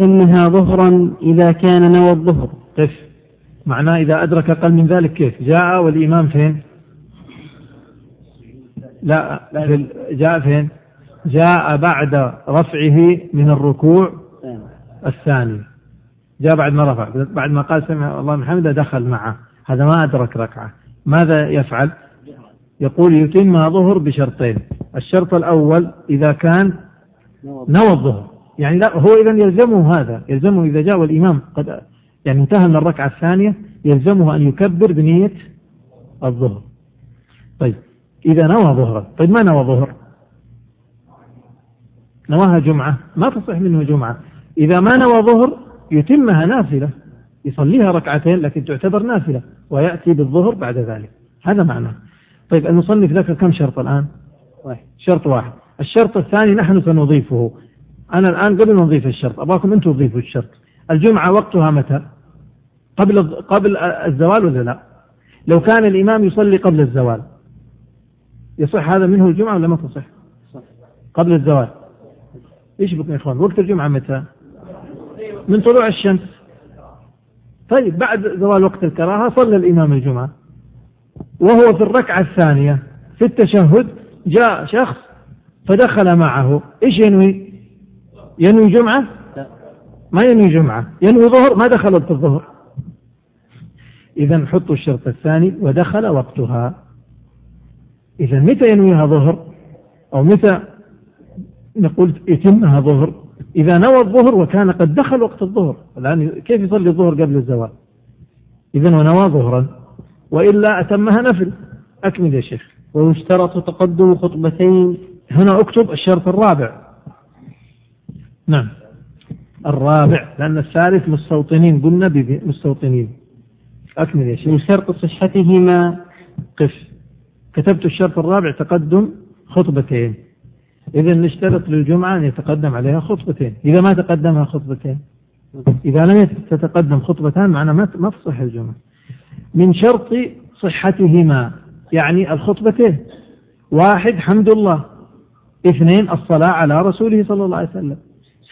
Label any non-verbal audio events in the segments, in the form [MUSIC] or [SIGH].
إنها ظهرا إذا كان نوى الظهر. قف معناه إذا أدرك أقل من ذلك كيف؟ جاء والإمام فين؟ لا جاء فين؟ جاء بعد رفعه من الركوع الثاني. جاء بعد ما رفع. بعد ما قال سمع الله من حمده دخل معه. هذا ما أدرك ركعة. ماذا يفعل؟ يقول يتم ظهر بشرطين. الشرط الأول إذا كان نوى الظهر. يعني لا هو إذا يلزمه هذا يلزمه إذا جاء الإمام قد يعني انتهى من الركعة الثانية يلزمه أن يكبر بنية الظهر. طيب إذا نوى ظهرا طيب ما نوى ظهر؟ نواها جمعة ما تصح منه جمعة. إذا ما نوى ظهر يتمها نافلة يصليها ركعتين لكن تعتبر نافلة ويأتي بالظهر بعد ذلك. هذا معناه. طيب المصنف ذكر كم شرط الآن؟ واحد. شرط واحد. الشرط الثاني نحن سنضيفه. أنا الآن قبل ما نضيف الشرط أبغاكم أنتم تضيفوا الشرط. الجمعة وقتها متى؟ قبل قبل الزوال ولا لا؟ لو كان الإمام يصلي قبل الزوال يصح هذا منه الجمعة ولا ما تصح؟ قبل الزوال. إيش بكم يا إخوان؟ وقت الجمعة متى؟ من طلوع الشمس. طيب بعد زوال وقت الكراهة صلى الإمام الجمعة. وهو في الركعة الثانية في التشهد جاء شخص فدخل معه. إيش ينوي؟ ينوي جمعة؟ ما ينوي جمعة. ينوي ظهر؟ ما دخل وقت الظهر. إذا حطوا الشرط الثاني ودخل وقتها. إذا متى ينويها ظهر؟ أو متى نقول يتمها ظهر؟ إذا نوى الظهر وكان قد دخل وقت الظهر. الآن كيف يصلي الظهر قبل الزوال؟ إذا ونوى ظهرا. وإلا أتمها نفل. أكمل يا شيخ. ويشترط تقدم خطبتين. هنا أكتب الشرط الرابع. نعم. الرابع. لأن الثالث مستوطنين. قلنا مستوطنين. أكمل يا شيخ. من شرط صحتهما قف. كتبت الشرط الرابع تقدم خطبتين. إذا نشترط للجمعة أن يتقدم عليها خطبتين. إذا ما تقدمها خطبتين. إذا لم تتقدم خطبتان معنا ما تصح الجمعة. من شرط صحتهما يعني الخطبتين. واحد حمد الله. اثنين الصلاة على رسوله صلى الله عليه وسلم.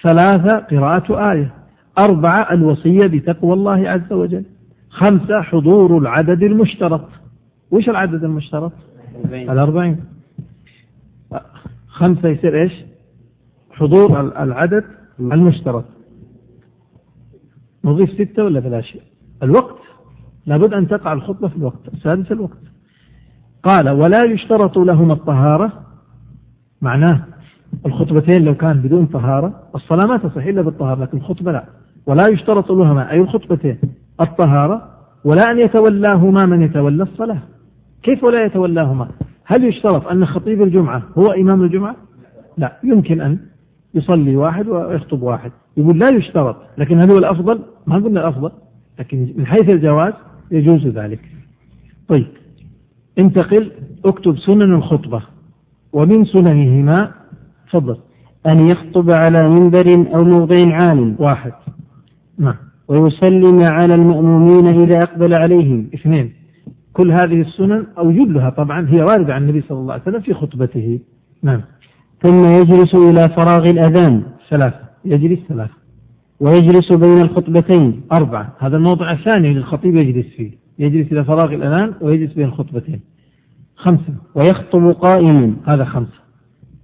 ثلاثة قراءة آية أربعة الوصية بتقوى الله عز وجل خمسة حضور العدد المشترط. وش العدد المشترط؟ الأربعين. خمسة يصير إيش؟ حضور العدد المشترك نضيف ستة ولا ثلاثة الوقت. لابد أن تقع الخطبة في الوقت السادس الوقت. قال ولا يشترط لهما الطهارة. معناه الخطبتين لو كان بدون طهارة الصلاة ما تصح إلا بالطهارة لكن الخطبة لا. ولا يشترط لهما أي الخطبتين الطهارة ولا أن يتولاهما من يتولى الصلاة. كيف ولا يتولاهما؟ هل يشترط أن خطيب الجمعة هو إمام الجمعة؟ لا. يمكن أن يصلي واحد ويخطب واحد. يقول لا يشترط لكن هل هو الأفضل؟ ما قلنا الأفضل لكن من حيث الجواز يجوز ذلك. طيب انتقل اكتب سنن الخطبة ومن سننهما تفضل. أن يخطب على منبر أو موضع عال واحد. نعم. ويسلم على المأمومين إذا أقبل عليهم. اثنين. كل هذه السنن أو جلها طبعا هي واردة عن النبي صلى الله عليه وسلم في خطبته. نعم. ثم يجلس إلى فراغ الأذان. ثلاثة. يجلس ثلاثة. ويجلس بين الخطبتين. أربعة. هذا الموضع الثاني للخطيب يجلس فيه. يجلس إلى فراغ الأذان ويجلس بين الخطبتين. خمسة. ويخطب قائما. هذا خمسة.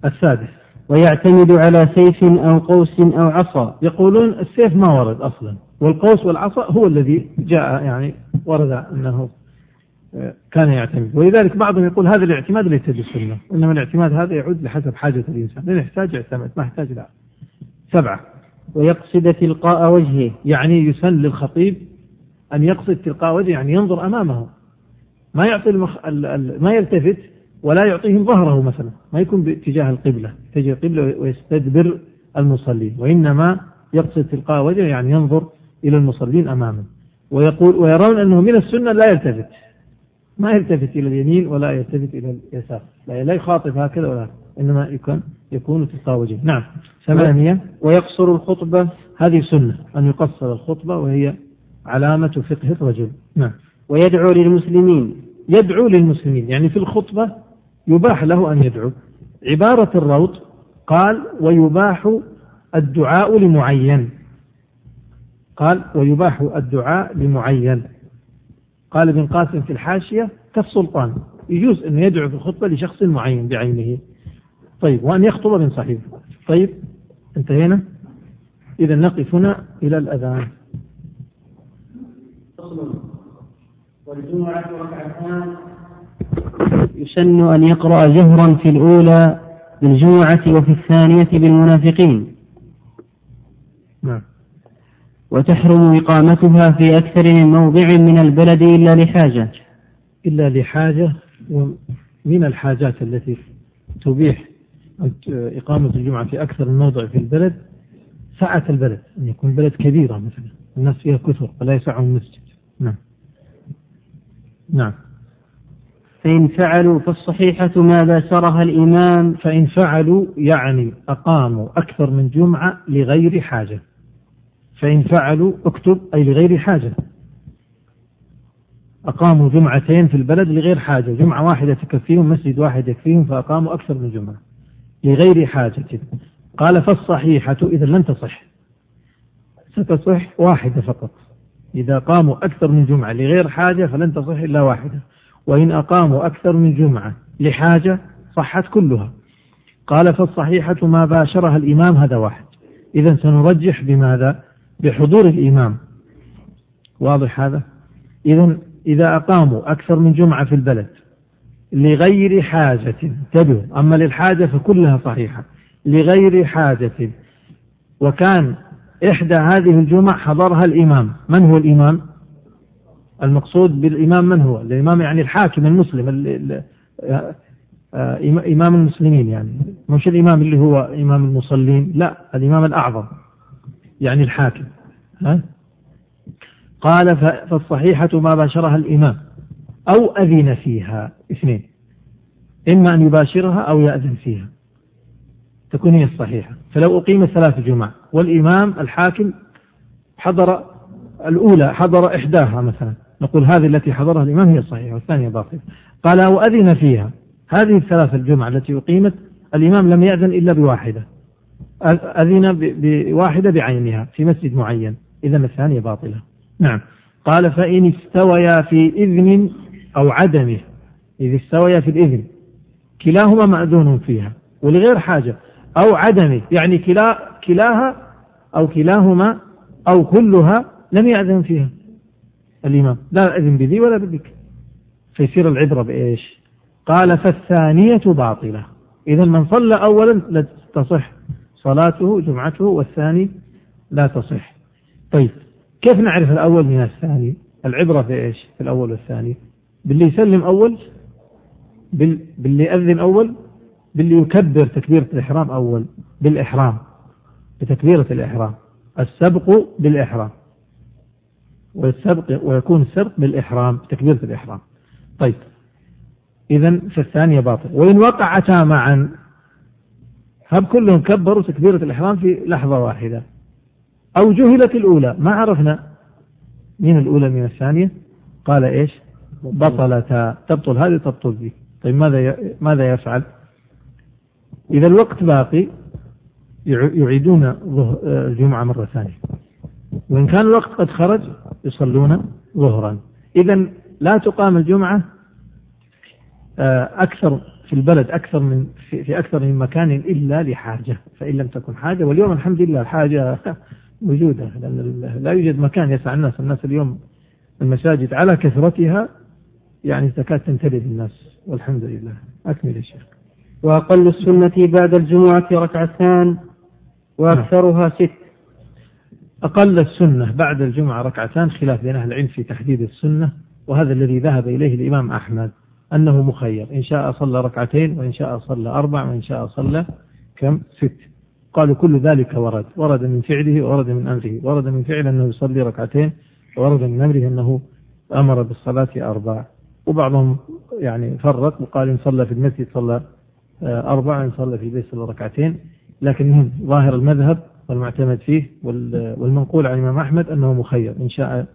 السادس. ويعتمد على سيف أو قوس أو عصا. يقولون السيف ما ورد أصلا. والقوس والعصا هو الذي جاء يعني ورد أنه كان يعتمد. ولذلك بعضهم يقول هذا الاعتماد ليس بالسنة. إنما الاعتماد هذا يعود لحسب حاجة الإنسان. إذا يحتاج يعتمد ما يحتاج لا سبعة. ويقصد تلقاء وجهه يعني يسن للخطيب أن يقصد تلقاء وجهه يعني ينظر أمامه. ما يعطي المخ... ال... ال... ما يلتفت ولا يعطيهم ظهره مثلا ما يكون باتجاه القبلة اتجاه القبلة ويستدبر المصلين وإنما يقصد تلقاء وجهه يعني ينظر إلى المصلين أمامه. ويقول ويرون أنه من السنة لا يلتفت ما يلتفت إلى اليمين ولا يلتفت إلى اليسار لا, لا يخاطب هكذا ولا إنما يكون يكون تلقاء وجهه. نعم. ثمانية ويقصر الخطبة. هذه سنة أن يقصر الخطبة وهي علامة فقه الرجل. نعم. ويدعو للمسلمين. يدعو للمسلمين يعني في الخطبة يباح له أن يدعو. عبارة الروض قال ويباح الدعاء لمعين. قال ويباح الدعاء لمعين. قال ابن قاسم في الحاشية كالسلطان. يجوز أن يدعو في الخطبة لشخص معين بعينه. طيب وأن يخطب من صحيح طيب انتهينا؟ إذا نقف هنا إلى الأذان. والجمعة ركعتان. يسن أن يقرأ جهرا في الأولى بالجمعة وفي الثانية بالمنافقين. نعم. وتحرم إقامتها في أكثر من موضع من البلد إلا لحاجة. إلا لحاجة ومن الحاجات التي تبيح إقامة الجمعة في أكثر من موضع في البلد سعة البلد أن يكون البلد كبيرة مثلا الناس فيها كثر فلا يسعهم المسجد. نعم. نعم. فإن فعلوا فالصحيحة ما باشرها الإمام فإن فعلوا يعني أقاموا أكثر من جمعة لغير حاجة. فإن فعلوا اكتب أي لغير حاجة. أقاموا جمعتين في البلد لغير حاجة. جمعة واحدة تكفيهم مسجد واحد يكفيهم فأقاموا أكثر من جمعة لغير حاجة. قال فالصحيحة إذا لن تصح. ستصح واحدة فقط. إذا قاموا أكثر من جمعة لغير حاجة فلن تصح إلا واحدة. وإن أقاموا أكثر من جمعة لحاجة صحت كلها. قال فالصحيحة ما باشرها الإمام هذا واحد. إذا سنرجح بماذا؟ بحضور الإمام. واضح هذا؟ إذا إذا أقاموا أكثر من جمعة في البلد لغير حاجة انتبهوا أما للحاجة فكلها صحيحة. لغير حاجة. وكان إحدى هذه الجمع حضرها الإمام. من هو الإمام؟ المقصود بالإمام من هو؟ الإمام يعني الحاكم المسلم آه، إمام المسلمين يعني. مش الإمام اللي هو إمام المصلين لا الإمام الأعظم يعني الحاكم. ها؟ قال فالصحيحة ما باشرها الإمام أو أذن فيها. اثنين. إما أن يباشرها أو يأذن فيها. تكون هي الصحيحة. فلو أقيم ثلاث جمع والإمام الحاكم حضر الأولى حضر إحداها مثلا. نقول هذه التي حضرها الإمام هي الصحيحة والثانية باطلة. قال أو أذن فيها. هذه الثلاث الجمع التي أقيمت الإمام لم يأذن إلا بواحدة. أذن بواحدة بعينها في مسجد معين. إذا الثانية باطلة. نعم. قال فإن استويا في إذن أو عدمه. إذ استويا في الإذن. كلاهما مأذون فيها. ولغير حاجة. أو عدمه. يعني كلا كلاها أو كلاهما أو كلها لم يأذن فيها. الإمام. لا أذن بذي ولا بذيك. فيصير العبرة بإيش؟ قال فالثانية باطلة. إذا من صلى أولا لا تصح صلاته جمعته والثاني لا تصح. طيب كيف نعرف الأول من الثاني؟ العبرة في إيش؟ في الأول والثاني. باللي يسلم أول باللي يأذن أول باللي يكبر تكبيرة الإحرام أول. بالإحرام. بتكبيرة الإحرام. السبق بالإحرام. والسبق ويكون السبق بالإحرام بتكبيرة الإحرام. طيب. إذا فالثانية باطل. وإن وقعتا معا هب كلهم كبروا تكبيرة الإحرام في لحظة واحدة. أو جهلت الأولى ما عرفنا. من الأولى من الثانية؟ قال إيش؟ بطلتا. تبطل هذه تبطل ذي. طيب ماذا ماذا يفعل؟ إذا الوقت باقي يعيدون الجمعة مرة ثانية. وإن كان الوقت قد خرج يصلون ظهرا. إذا لا تقام الجمعة آه، أكثر في البلد أكثر من في أكثر من مكان إلا لحاجة فإن لم تكن حاجة. واليوم الحمد لله الحاجة [LAUGHS] موجودة لأن لا يوجد مكان يسع الناس الناس اليوم المساجد على كثرتها يعني تكاد تمتلئ بالناس والحمد لله. أكمل يا شيخ. وأقل السنة بعد الجمعة ركعتان وأكثرها ست. أقل السنة بعد الجمعة ركعتان خلاف بين أهل العلم في تحديد السنة وهذا الذي ذهب إليه الإمام أحمد أنه مخير. إن شاء صلى ركعتين وإن شاء صلى أربع وإن شاء صلى كم؟ ست. قالوا كل ذلك ورد. ورد من فعله ورد من أمره. ورد من فعله أنه يصلي ركعتين ورد من أمره أنه أمر بالصلاة أربع. وبعضهم يعني فرق وقال إن صلى في المسجد صلى آه، أربع وإن صلى في البيت صلى ركعتين. لكن ظاهر المذهب والمعتمد فيه والمنقول عن الإمام أحمد أنه مخير إن شاء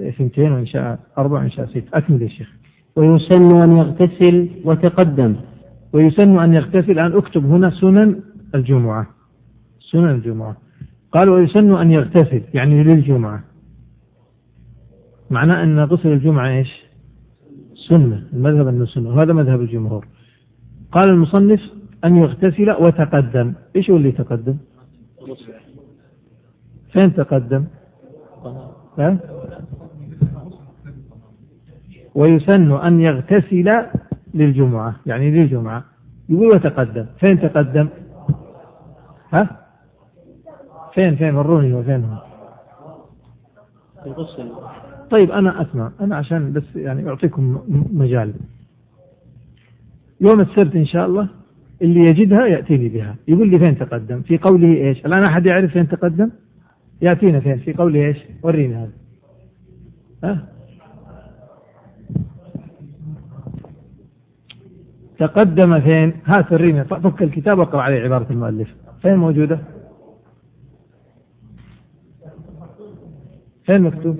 اثنتين وإن شاء أربع وإن شاء ست. أكمل يا شيخ. ويسن أن يغتسل وتقدم. ويسن أن يغتسل الآن أكتب هنا سنن الجمعة. سنن الجمعة. قال ويسن أن يغتسل يعني للجمعة. معناه أن غسل الجمعة إيش؟ سنة. المذهب أنه سنة. وهذا مذهب الجمهور. قال المصنف أن يغتسل وتقدم. إيش هو اللي تقدم فين تقدم؟ ها؟ ويسن أن يغتسل للجمعة يعني للجمعة. يقول وتقدم. فين تقدم؟ ها؟ فين فين؟ وروني هو فين هو؟ طيب أنا أسمع. أنا عشان بس يعني أعطيكم مجال. يوم السبت إن شاء الله؟ اللي يجدها يأتيني بها. يقول لي فين تقدم؟ في قوله إيش؟ الآن أحد يعرف فين تقدم؟ يأتينا فين؟ في قوله إيش؟ وريني هذا. ها؟ تقدم فين؟ هات وريني فك الكتاب واقرأ عليه عبارة المؤلف. فين موجودة؟ فين مكتوب؟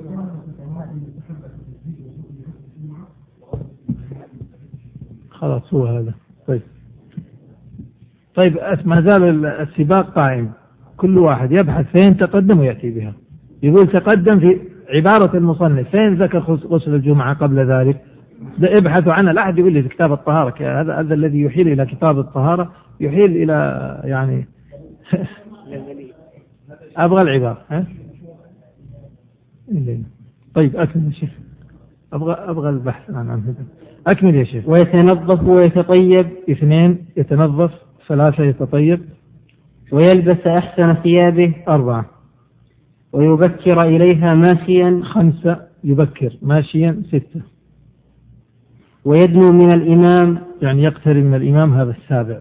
خلاص هو هذا. طيب. طيب ما زال السباق قائم. كل واحد يبحث فين تقدم ويأتي بها. يقول تقدم في عبارة المصنف. فين ذكر غسل الجمعة قبل ذلك؟ ابحثوا عنها لا أحد يقول لي في كتاب الطهارة. هذا هذا الذي يحيل إلى كتاب الطهارة يحيل إلى يعني [LAUGHS] أبغى العبارة. ها؟ طيب أكمل يا شيخ. أبغى أبغى البحث عن أكمل يا شيخ. ويتنظف ويتطيب. اثنين يتنظف. ثلاثة يتطيب. ويلبس أحسن ثيابه أربعة. ويبكر إليها ماشيا. خمسة. يبكر. ماشيا. ستة. ويدنو من الإمام. يعني يقترب من الإمام. هذا السابع.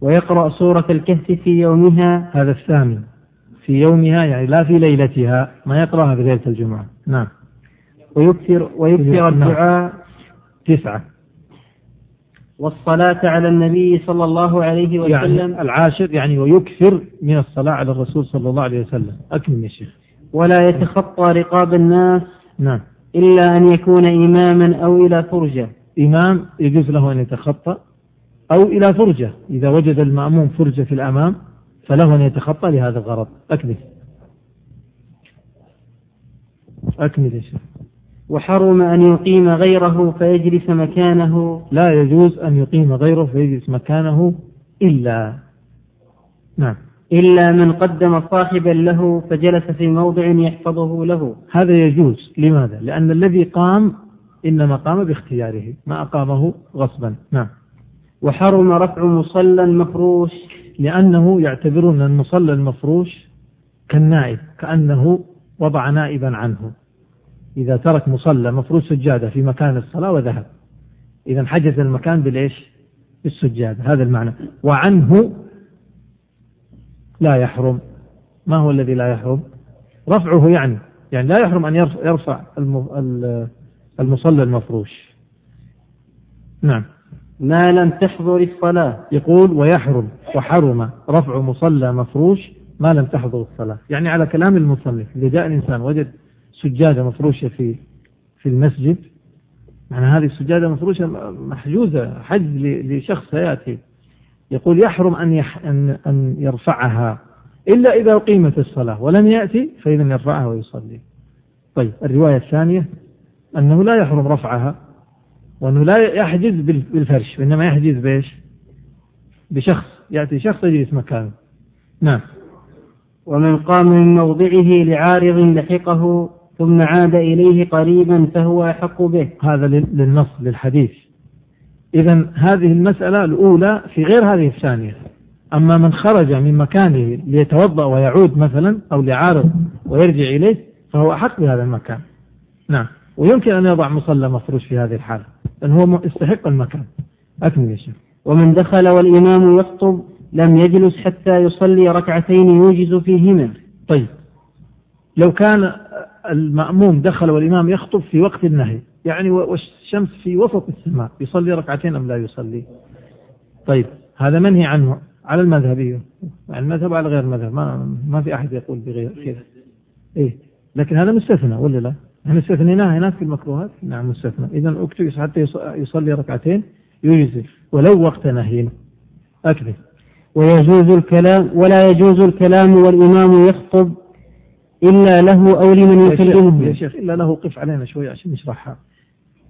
ويقرأ سورة الكهف في يومها. هذا الثامن. في يومها يعني لا في ليلتها. ما يقرأها في ليلة الجمعة. نعم. ويكثر ويكثر نعم. الدعاء. تسعة. والصلاة على النبي صلى الله عليه وسلم. يعني العاشر يعني ويكثر من الصلاة على الرسول صلى الله عليه وسلم. أكمل يا شيخ. ولا يتخطى رقاب الناس نعم. إلا أن يكون إماما أو إلى فرجة. إمام يجوز له أن يتخطى أو إلى فرجة. إذا وجد المأموم فرجة في الأمام فله أن يتخطى لهذا الغرض. أكمل. أكمل يا شيخ. وحرم أن يقيم غيره فيجلس مكانه. لا يجوز أن يقيم غيره فيجلس مكانه إلا نعم. إلا من قدم صاحبا له فجلس في موضع يحفظه له. هذا يجوز. لماذا؟ لأن الذي قام إنما قام باختياره ما أقامه غصبا. نعم. وحرم رفع مصلى مفروش لأنه يعتبرون المصلى المفروش كالنائب كأنه وضع نائبا عنه. إذا ترك مصلى مفروش سجادة في مكان الصلاة وذهب. إذا حجز المكان بالإيش بالسجادة. هذا المعنى. وعنه لا يحرم. ما هو الذي لا يحرم؟ رفعه يعني. يعني لا يحرم أن يرفع المصلى المفروش. نعم. ما لم تحضر الصلاة. يقول ويحرم وحرم رفع مصلى مفروش ما لم تحضر الصلاة. يعني على كلام المصنف إذا جاء الإنسان وجد سجادة مفروشة في في المسجد يعني هذه السجادة مفروشة محجوزة حجز لشخص سيأتي يقول يحرم أن يح أن أن يرفعها إلا إذا أقيمت الصلاة ولم يأتي فإذا يرفعها ويصلي. طيب الرواية الثانية أنه لا يحرم رفعها وأنه لا يحجز بالفرش وإنما يحجز بإيش؟ بشخص يأتي شخص يجلس مكانه. نعم. ومن قام من موضعه لعارض لحقه ثم عاد إليه قريبا فهو أحق به. هذا للنص للحديث. إذا هذه المسألة الأولى في غير هذه الثانية. أما من خرج من مكانه ليتوضأ ويعود مثلا أو لعارض ويرجع إليه فهو أحق بهذا المكان. نعم. ويمكن أن يضع مصلى مفروش في هذه الحالة لأن هو يستحق المكان. أكمل يا شيخ. ومن دخل والإمام يخطب لم يجلس حتى يصلي ركعتين يوجز فيهما. طيب. لو كان المأموم دخل والإمام يخطب في وقت النهي. يعني والشمس في وسط السماء. يصلي ركعتين أم لا يصلي؟ طيب هذا منهي عنه. على المذهبية يعني المذهب على غير المذهب. ما, ما في أحد يقول بغير كذا. إيه. لكن هذا مستثنى ولا لا؟ إحنا استثنيناه هناك في المكروهات؟ نعم مستثنى. إذا اكتب حتى يصلي ركعتين يجزي. ولو وقت نهي. أكمل. ويجوز الكلام ولا يجوز الكلام والإمام يخطب إلا له أو لمن يكلمه. يا شيخ إلا له قف علينا شوي عشان نشرحها.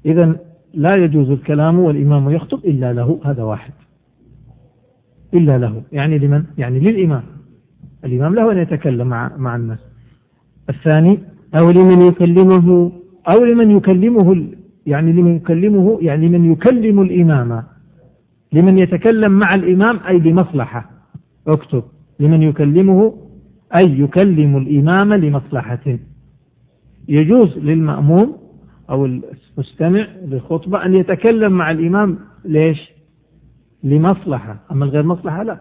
إذا لا يجوز الكلام والإمام يخطب إلا له هذا واحد. إلا له يعني لمن؟ يعني للإمام. الإمام له أن يتكلم مع مع الناس. الثاني أو لمن يكلمه. أو لمن يكلمه يعني لمن يكلمه يعني لمن يكلم الإمام. لمن يتكلم مع الإمام أي بمصلحة. اكتب. لمن يكلمه أي يكلم الإمام لمصلحة يجوز للمأموم أو المستمع للخطبة أن يتكلم مع الإمام ليش؟ لمصلحة. أما الغير مصلحة لا.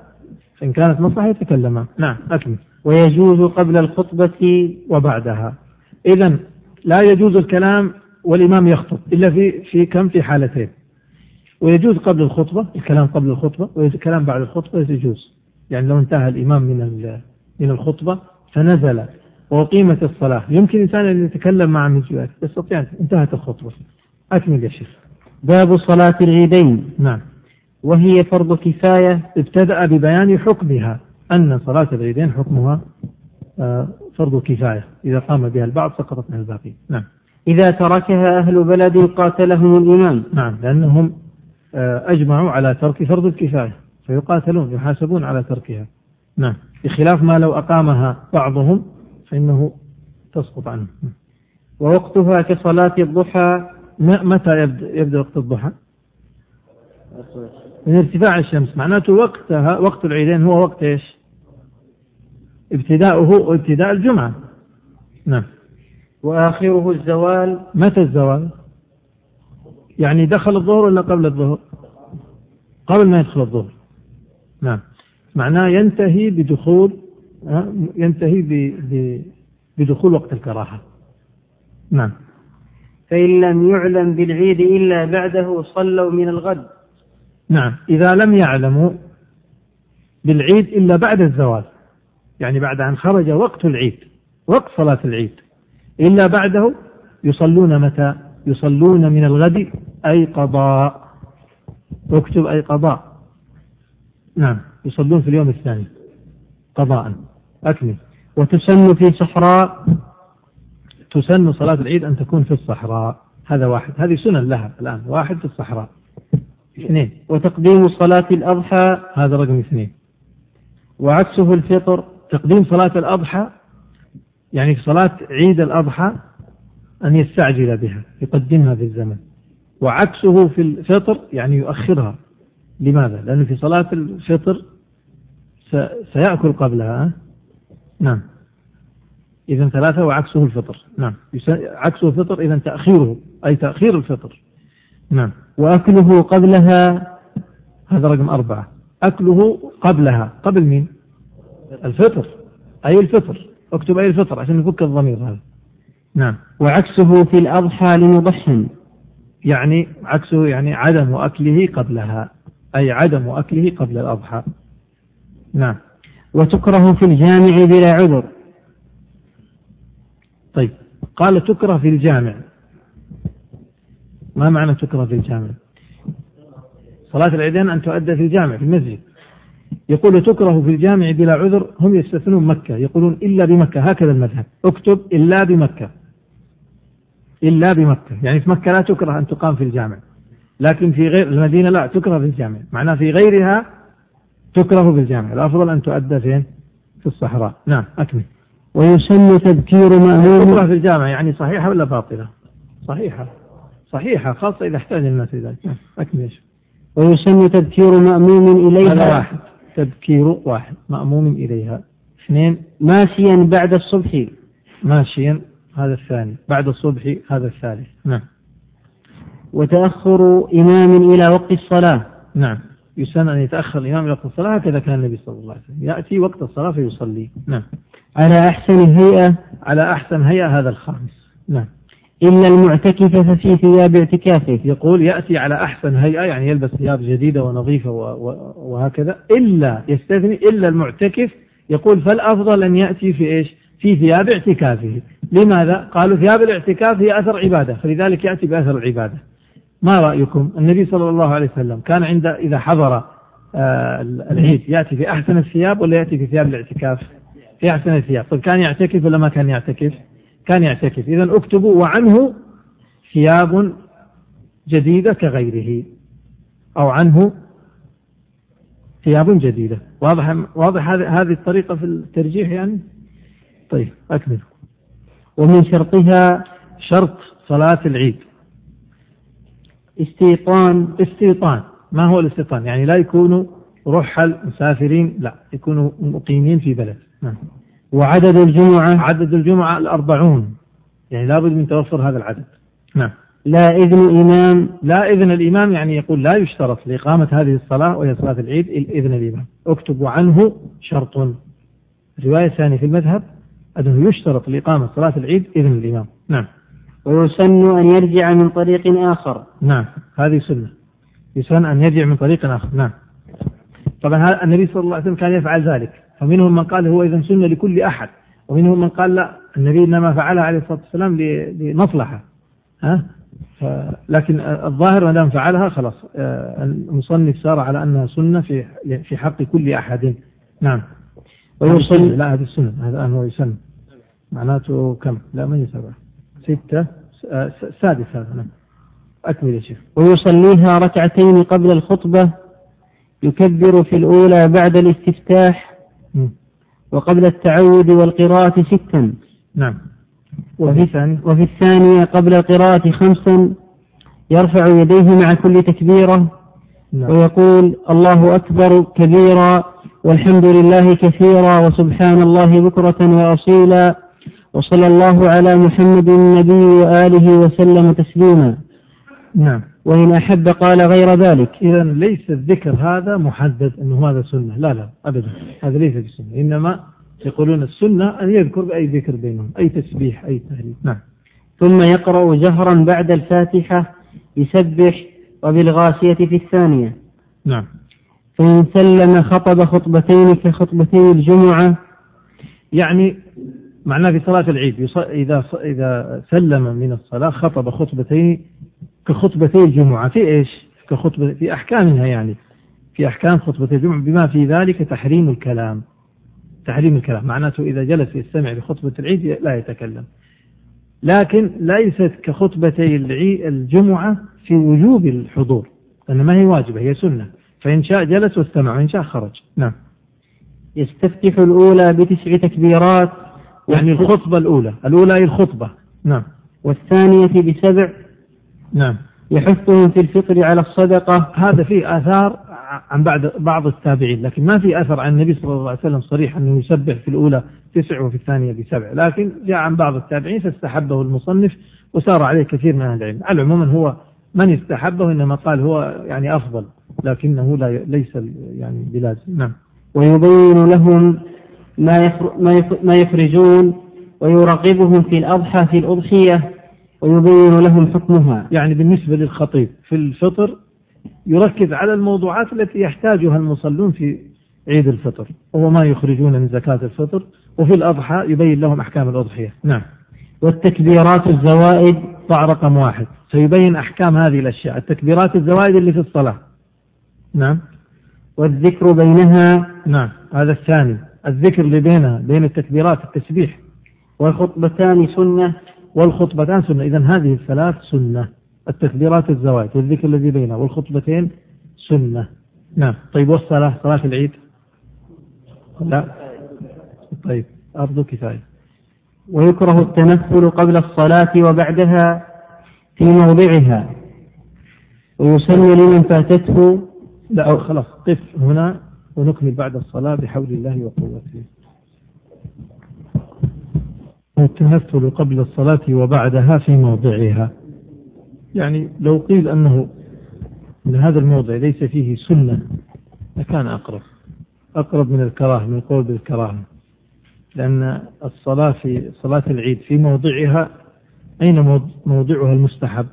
فإن كانت مصلحة يتكلم. نعم أكمل. ويجوز قبل الخطبة وبعدها. إذا لا يجوز الكلام والإمام يخطب إلا في في كم؟ في حالتين. ويجوز قبل الخطبة الكلام قبل الخطبة والكلام بعد الخطبة يجوز. يعني لو انتهى الإمام من من الخطبة فنزل وأقيمت الصلاة. يمكن إنسان أن يتكلم مع من جهات يستطيع انتهت الخطبة. أكمل يا شيخ. باب صلاة العيدين. نعم. وهي فرض كفاية ابتدأ ببيان حكمها أن صلاة العيدين حكمها آه، فرض كفاية. إذا قام بها البعض سقطت من الباقي. نعم. إذا تركها أهل بلد قاتلهم الإمام نعم. لأنهم آه، أجمعوا على ترك فرض الكفاية فيقاتلون يحاسبون على تركها. نعم. بخلاف ما لو أقامها بعضهم فإنه تسقط عنه. ووقتها كصلاة الضحى متى يبدأ, يبدأ وقت الضحى؟ من ارتفاع الشمس. معناته وقتها وقت العيدين هو وقت إيش؟ ابتداؤه ابتداء الجمعة. نعم. وآخره الزوال. متى الزوال؟ يعني دخل الظهر ولا قبل الظهر؟ قبل ما يدخل الظهر. نعم. معناه ينتهي بدخول ينتهي بدخول وقت الكراهة. نعم. فإن لم يعلم بالعيد إلا بعده صلوا من الغد. نعم. إذا لم يعلموا بالعيد إلا بعد الزوال يعني بعد أن خرج وقت العيد وقت صلاة العيد إلا بعده يصلون متى؟ يصلون من الغد أي قضاء. اكتب أي قضاء. نعم. يصلون في اليوم الثاني قضاء. أكمل. وتسن في صحراء تسن صلاة العيد أن تكون في الصحراء. هذا واحد. هذه سنن لها الآن. واحد في الصحراء. اثنين. وتقديم صلاة الأضحى هذا رقم اثنين. وعكسه الفطر تقديم صلاة الأضحى يعني في صلاة عيد الأضحى أن يستعجل بها يقدمها في الزمن. وعكسه في الفطر يعني يؤخرها. لماذا؟ لأنه في صلاة الفطر سيأكل قبلها نعم. إذا ثلاثة وعكسه الفطر نعم. عكسه الفطر إذا تأخيره أي تأخير الفطر. نعم. وأكله قبلها هذا رقم أربعة. أكله قبلها قبل مين؟ الفطر. أي الفطر؟ اكتب أي الفطر عشان نفك الضمير هذا. نعم. وعكسه في الأضحى لمضحن يعني عكسه يعني عدم أكله قبلها أي عدم أكله قبل الأضحى. نعم. وتكره في الجامع بلا عذر. طيب قال تكره في الجامع. ما معنى تكره في الجامع؟ صلاة العيدين أن تؤدى في الجامع في المسجد. يقول تكره في الجامع بلا عذر هم يستثنون مكة. يقولون إلا بمكة هكذا المذهب. اكتب إلا بمكة. إلا بمكة. يعني في مكة لا تكره أن تقام في الجامع. لكن في غير المدينة لا تكره في الجامع. معناه في غيرها تكره في الجامع الأفضل أن تؤدى فين؟ في الصحراء. نعم أكمل. ويسن تذكير مأموم تكره في الجامع يعني صحيحة ولا باطلة؟ صحيحة. صحيحة خاصة إذا احتاج الناس إلى ذلك. نعم أكمل ويسن تذكير مأموم إليها؟ هذا واحد. تذكير واحد مأموم إليها. اثنين. ماشيا بعد الصبح. ماشيا هذا الثاني. بعد الصبح هذا الثالث. نعم. وتأخر إمام إلى وقت الصلاة. نعم. يسن أن يتأخر الإمام إلى وقت الصلاة هكذا كان النبي صلى الله عليه وسلم. يأتي وقت الصلاة فيصلي. نعم. على أحسن هيئة على أحسن هيئة هذا الخامس. نعم. إلا المعتكف ففي ثياب اعتكافه. يقول يأتي على أحسن هيئة يعني يلبس ثياب جديدة ونظيفة وهكذا إلا يستثني إلا المعتكف. يقول فالأفضل أن يأتي في إيش؟ في ثياب اعتكافه. لماذا؟ قالوا ثياب الاعتكاف هي أثر عبادة فلذلك يأتي بأثر العبادة. ما رأيكم؟ النبي صلى الله عليه وسلم كان عند إذا حضر آه العيد يأتي في أحسن الثياب ولا يأتي في ثياب الاعتكاف؟ في أحسن الثياب. طيب كان يعتكف ولا ما كان يعتكف؟ كان يعتكف. إذا اكتبوا وعنه ثياب جديدة كغيره أو عنه ثياب جديدة. واضح واضح هذه الطريقة في الترجيح يعني؟ طيب أكمل. ومن شرطها شرط صلاة العيد. استيطان. استيطان. ما هو الاستيطان؟ يعني لا يكونوا رحل مسافرين لا يكونوا مقيمين في بلد. نعم. وعدد الجمعة. عدد الجمعة الأربعون. يعني لابد من توفر هذا العدد. نعم. لا إذن إمام لا إذن الإمام يعني يقول لا يشترط لإقامة هذه الصلاة وهي صلاة العيد إذن الإمام. أكتب عنه شرط. الرواية الثانية في المذهب أنه يشترط لإقامة صلاة العيد إذن الإمام. نعم. ويسن أن يرجع من طريق آخر. نعم هذه سنة. يسن أن يرجع من طريق آخر. نعم. طبعا النبي صلى الله عليه وسلم كان يفعل ذلك. فمنهم من قال هو إذا سنة لكل أحد. ومنهم من قال لا النبي إنما فعلها عليه الصلاة والسلام لمصلحة. ها؟ لكن الظاهر ما دام فعلها خلاص. آه، المصنف سار على أنها سنة في في حق كل أحد. نعم. ويصلي لا هذه السنة هذا هو يسن. معناته كم؟ لا هي سبعة. ستة آه، سادس هذا نعم. أكمل يا شيخ. ويصليها ركعتين قبل الخطبة يكبر في الأولى بعد الاستفتاح وقبل التعود والقراءة ستا. نعم. وفي الثانية وفي الثانية قبل القراءة خمسا يرفع يديه مع كل تكبيرة نعم. ويقول الله أكبر كبيرا والحمد لله كثيرا وسبحان الله بكرة وأصيلا. وصلى الله على محمد النبي وآله وسلم تسليما. نعم. وإن أحب قال غير ذلك. إذا ليس الذكر هذا محدد أنه هذا سنة. لا لا أبدا. هذا ليس بسنة. إنما يقولون السنة أن يذكر بأي ذكر بينهم أي تسبيح أي تهليل. نعم. ثم يقرأ جهرا بعد الفاتحة يسبح وبالغاشية في الثانية. نعم. فإن سلم خطب خطبتين كخطبتي الجمعة. يعني معناه في صلاة العيد إذا إذا سلم من الصلاة خطب خطبتين كخطبتي الجمعة. في إيش؟ كخطبة في أحكامها يعني. في أحكام خطبة الجمعة بما في ذلك تحريم الكلام. تحريم الكلام معناته إذا جلس يستمع لخطبة العيد لا يتكلم. لكن ليست كخطبتي الجمعة في وجوب الحضور لأن ما هي واجبة هي سنة. فإن شاء جلس واستمع وإن شاء خرج. نعم. يستفتح الأولى بتسع تكبيرات. يعني الخطبة الأولى. الأولى هي الخطبة. نعم. والثانية بسبع نعم. يحثهم في الفطر على الصدقة. هذا فيه آثار عن بعد بعض التابعين لكن ما في أثر عن النبي صلى الله عليه وسلم صريح أنه يسبح في الأولى تسع وفي الثانية بسبع لكن جاء عن بعض التابعين فاستحبه المصنف وسار عليه كثير من أهل العلم. على العموم هو من استحبه إنما قال هو يعني أفضل لكنه لا ليس يعني بلازم نعم. ويبين لهم ما ما يخرجون ويرغبهم في الأضحى في الأضحية ويبين لهم حكمها. يعني بالنسبة للخطيب في الفطر يركز على الموضوعات التي يحتاجها المصلون في عيد الفطر. وهو ما يخرجون من زكاة الفطر. وفي الأضحى يبين لهم أحكام الأضحية. نعم. والتكبيرات الزوائد ضع رقم واحد. سيبين أحكام هذه الأشياء. التكبيرات الزوائد اللي في الصلاة. نعم. والذكر بينها. نعم. هذا الثاني. الذكر اللي بينها بين التكبيرات التسبيح. والخطبتان سنة والخطبتان سنة. إذا هذه الثلاث سنة. التكبيرات الزواج والذكر الذي بينها. والخطبتين سنة. نعم. طيب والصلاة صلاة العيد؟ لا. طيب أرض كفاية. ويكره التنفل قبل الصلاة وبعدها في موضعها. ويسن لمن فاتته. لا خلاص قف هنا. ونكمل بعد الصلاة بحول الله وقوته. التنفل قبل الصلاة وبعدها في موضعها. يعني لو قيل أنه من هذا الموضع ليس فيه سنة لكان أقرب. أقرب من الكراهة من القول بالكراهة لأن الصلاة في صلاة العيد في موضعها أين موضعها المستحب؟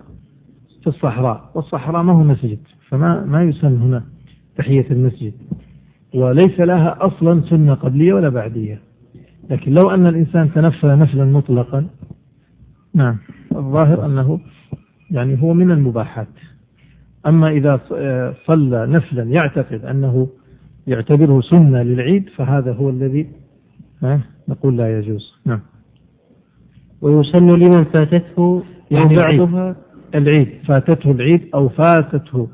في الصحراء. والصحراء ما هو مسجد فما ما يسن هنا تحية المسجد. وليس لها أصلا سنة قبلية ولا بعدية. لكن لو أن الإنسان تنفل نفلا مطلقا نعم الظاهر أنه يعني هو من المباحات. أما إذا آه، صلى نفلا يعتقد أنه يعتبره سنة للعيد فهذا هو الذي نقول لا يجوز. نعم. ويسن لمن فاتته يعني بعضها العيد فاتته العيد أو فاتته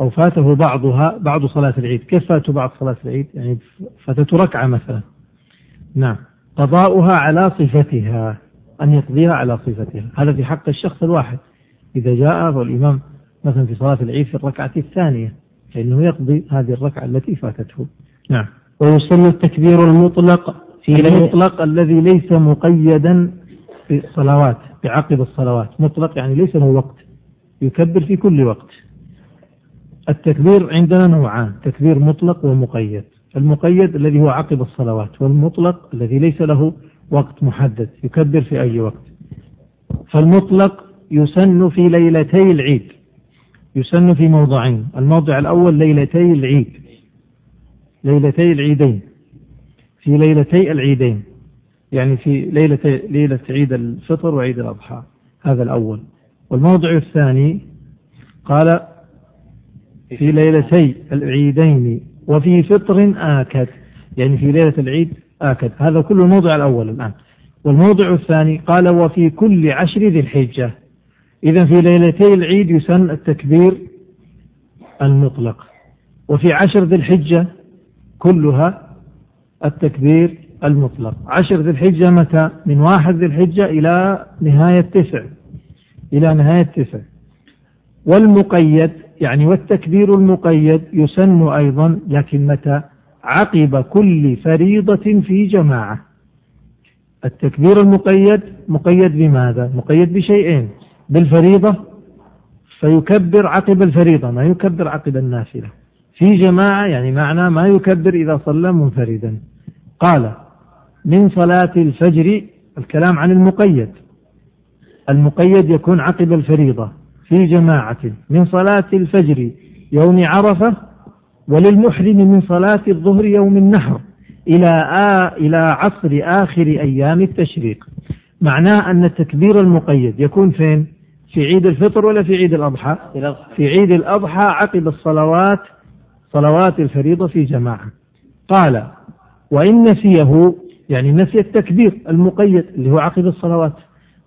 أو فاته بعضها بعض صلاة العيد. كيف فاته بعض صلاة العيد؟ يعني فاتته ركعة مثلا. نعم. قضاؤها على صفتها أن يقضيها على صفتها. هذا في حق الشخص الواحد. إذا جاء والإمام مثلا في صلاة العيد في الركعة الثانية فإنه يقضي هذه الركعة التي فاتته. نعم. ويسن التكبير المطلق في المطلق الذي ليس مقيدا بالصلوات بعقب الصلوات. مطلق يعني ليس له وقت. يكبر في كل وقت. التكبير عندنا نوعان تكبير مطلق ومقيد. المقيد الذي هو عقب الصلوات والمطلق الذي ليس له وقت محدد يكبر في أي وقت. فالمطلق يسن في ليلتي العيد يسن في موضعين. الموضع الأول ليلتي العيد ليلتي العيدين. في ليلتي العيدين يعني في ليلة ليلة عيد الفطر وعيد الأضحى هذا الأول. والموضع الثاني قال في ليلتي العيدين. وفي فطر آكد. يعني في ليلة العيد آكد. هذا كل الموضع الأول الآن. والموضع الثاني قال وفي كل عشر ذي الحجة. إذا في ليلتي العيد يسن التكبير المطلق. وفي عشر ذي الحجة كلها التكبير المطلق. عشر ذي الحجة متى؟ من واحد ذي الحجة إلى نهاية تسع. إلى نهاية تسع. والمقيد يعني والتكبير المقيد يسن أيضا لكن متى؟ عقب كل فريضة في جماعة. التكبير المقيد مقيد بماذا؟ مقيد بشيئين. بالفريضة فيكبر عقب الفريضة ما يكبر عقب النافلة. في جماعة يعني معنى ما يكبر إذا صلى منفردا. قال من صلاة الفجر الكلام عن المقيد. المقيد يكون عقب الفريضة. في جماعة من صلاة الفجر يوم عرفة وللمحرم من صلاة الظهر يوم النحر إلى آ إلى عصر آخر أيام التشريق معناه أن التكبير المقيد يكون فين؟ في عيد الفطر ولا في عيد الأضحى؟ في عيد الأضحى عقب الصلوات صلوات الفريضة في جماعة قال وإن نسيه يعني نسي التكبير المقيد اللي هو عقب الصلوات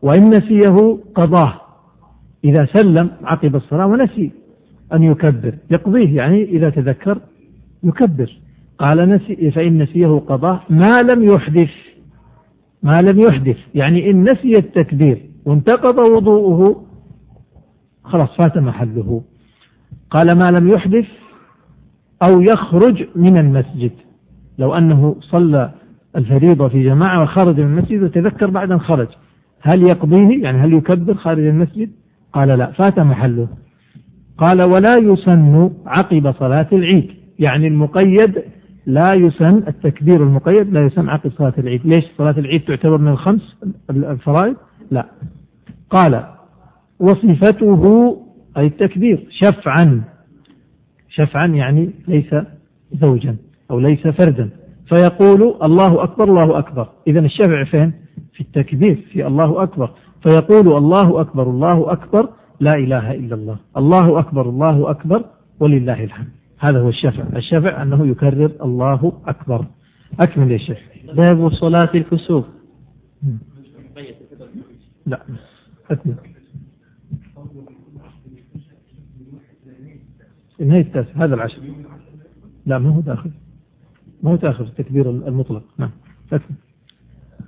وإن نسيه قضاه إذا سلم عقب الصلاة ونسي أن يكبر. يقضيه يعني إذا تذكر يكبر. قال نسي فإن نسيه قضاه ما لم يحدث. ما لم يحدث. يعني إن نسي التكبير وانتقض وضوءه خلاص فات محله. قال ما لم يحدث أو يخرج من المسجد. لو أنه صلى الفريضة في جماعة وخرج من المسجد وتذكر بعد أن خرج. هل يقضيه؟ يعني هل يكبر خارج المسجد؟ قال لا فات محله. قال ولا يسن عقب صلاة العيد. يعني المقيد لا يسن التكبير المقيد لا يسن عقب صلاة العيد. ليش صلاة العيد تعتبر من الخمس الفرائض؟ لا. قال وصفته أي التكبير شفعا. شفعا يعني ليس زوجا أو ليس فردا. فيقول الله أكبر الله أكبر. إذا الشفع فين؟ في التكبير في الله أكبر. فيقول الله أكبر الله أكبر لا إله إلا الله. الله أكبر الله أكبر ولله الحمد. هذا هو الشفع. الشفع أنه يكرر الله أكبر. أكمل يا شيخ. باب صلاة الكسوف. لا أكمل. نهاية التاسع هذا العشر. لا ما هو داخل. ما هو داخل التكبير المطلق. نعم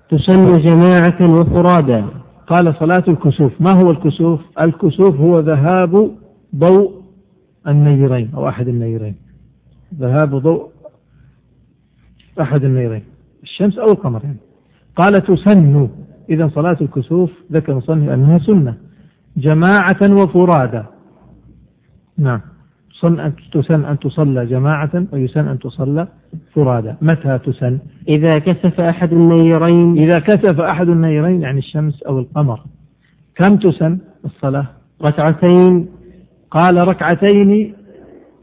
تسن جماعة وفرادا قال صلاة الكسوف. ما هو الكسوف؟ الكسوف هو ذهاب ضوء النيرين أو أحد النيرين. ذهاب ضوء أحد النيرين. الشمس أو القمر يعني قال تسن. إذا صلاة الكسوف ذكر مصنف أنها سنة. جماعة وفرادا نعم. تسن أن تصلى جماعة ويسن أن تصلى فرادى. متى تسن؟ إذا كسف أحد النيرين. إذا كسف أحد النيرين يعني الشمس أو القمر. كم تسن الصلاة؟ ركعتين. قال ركعتين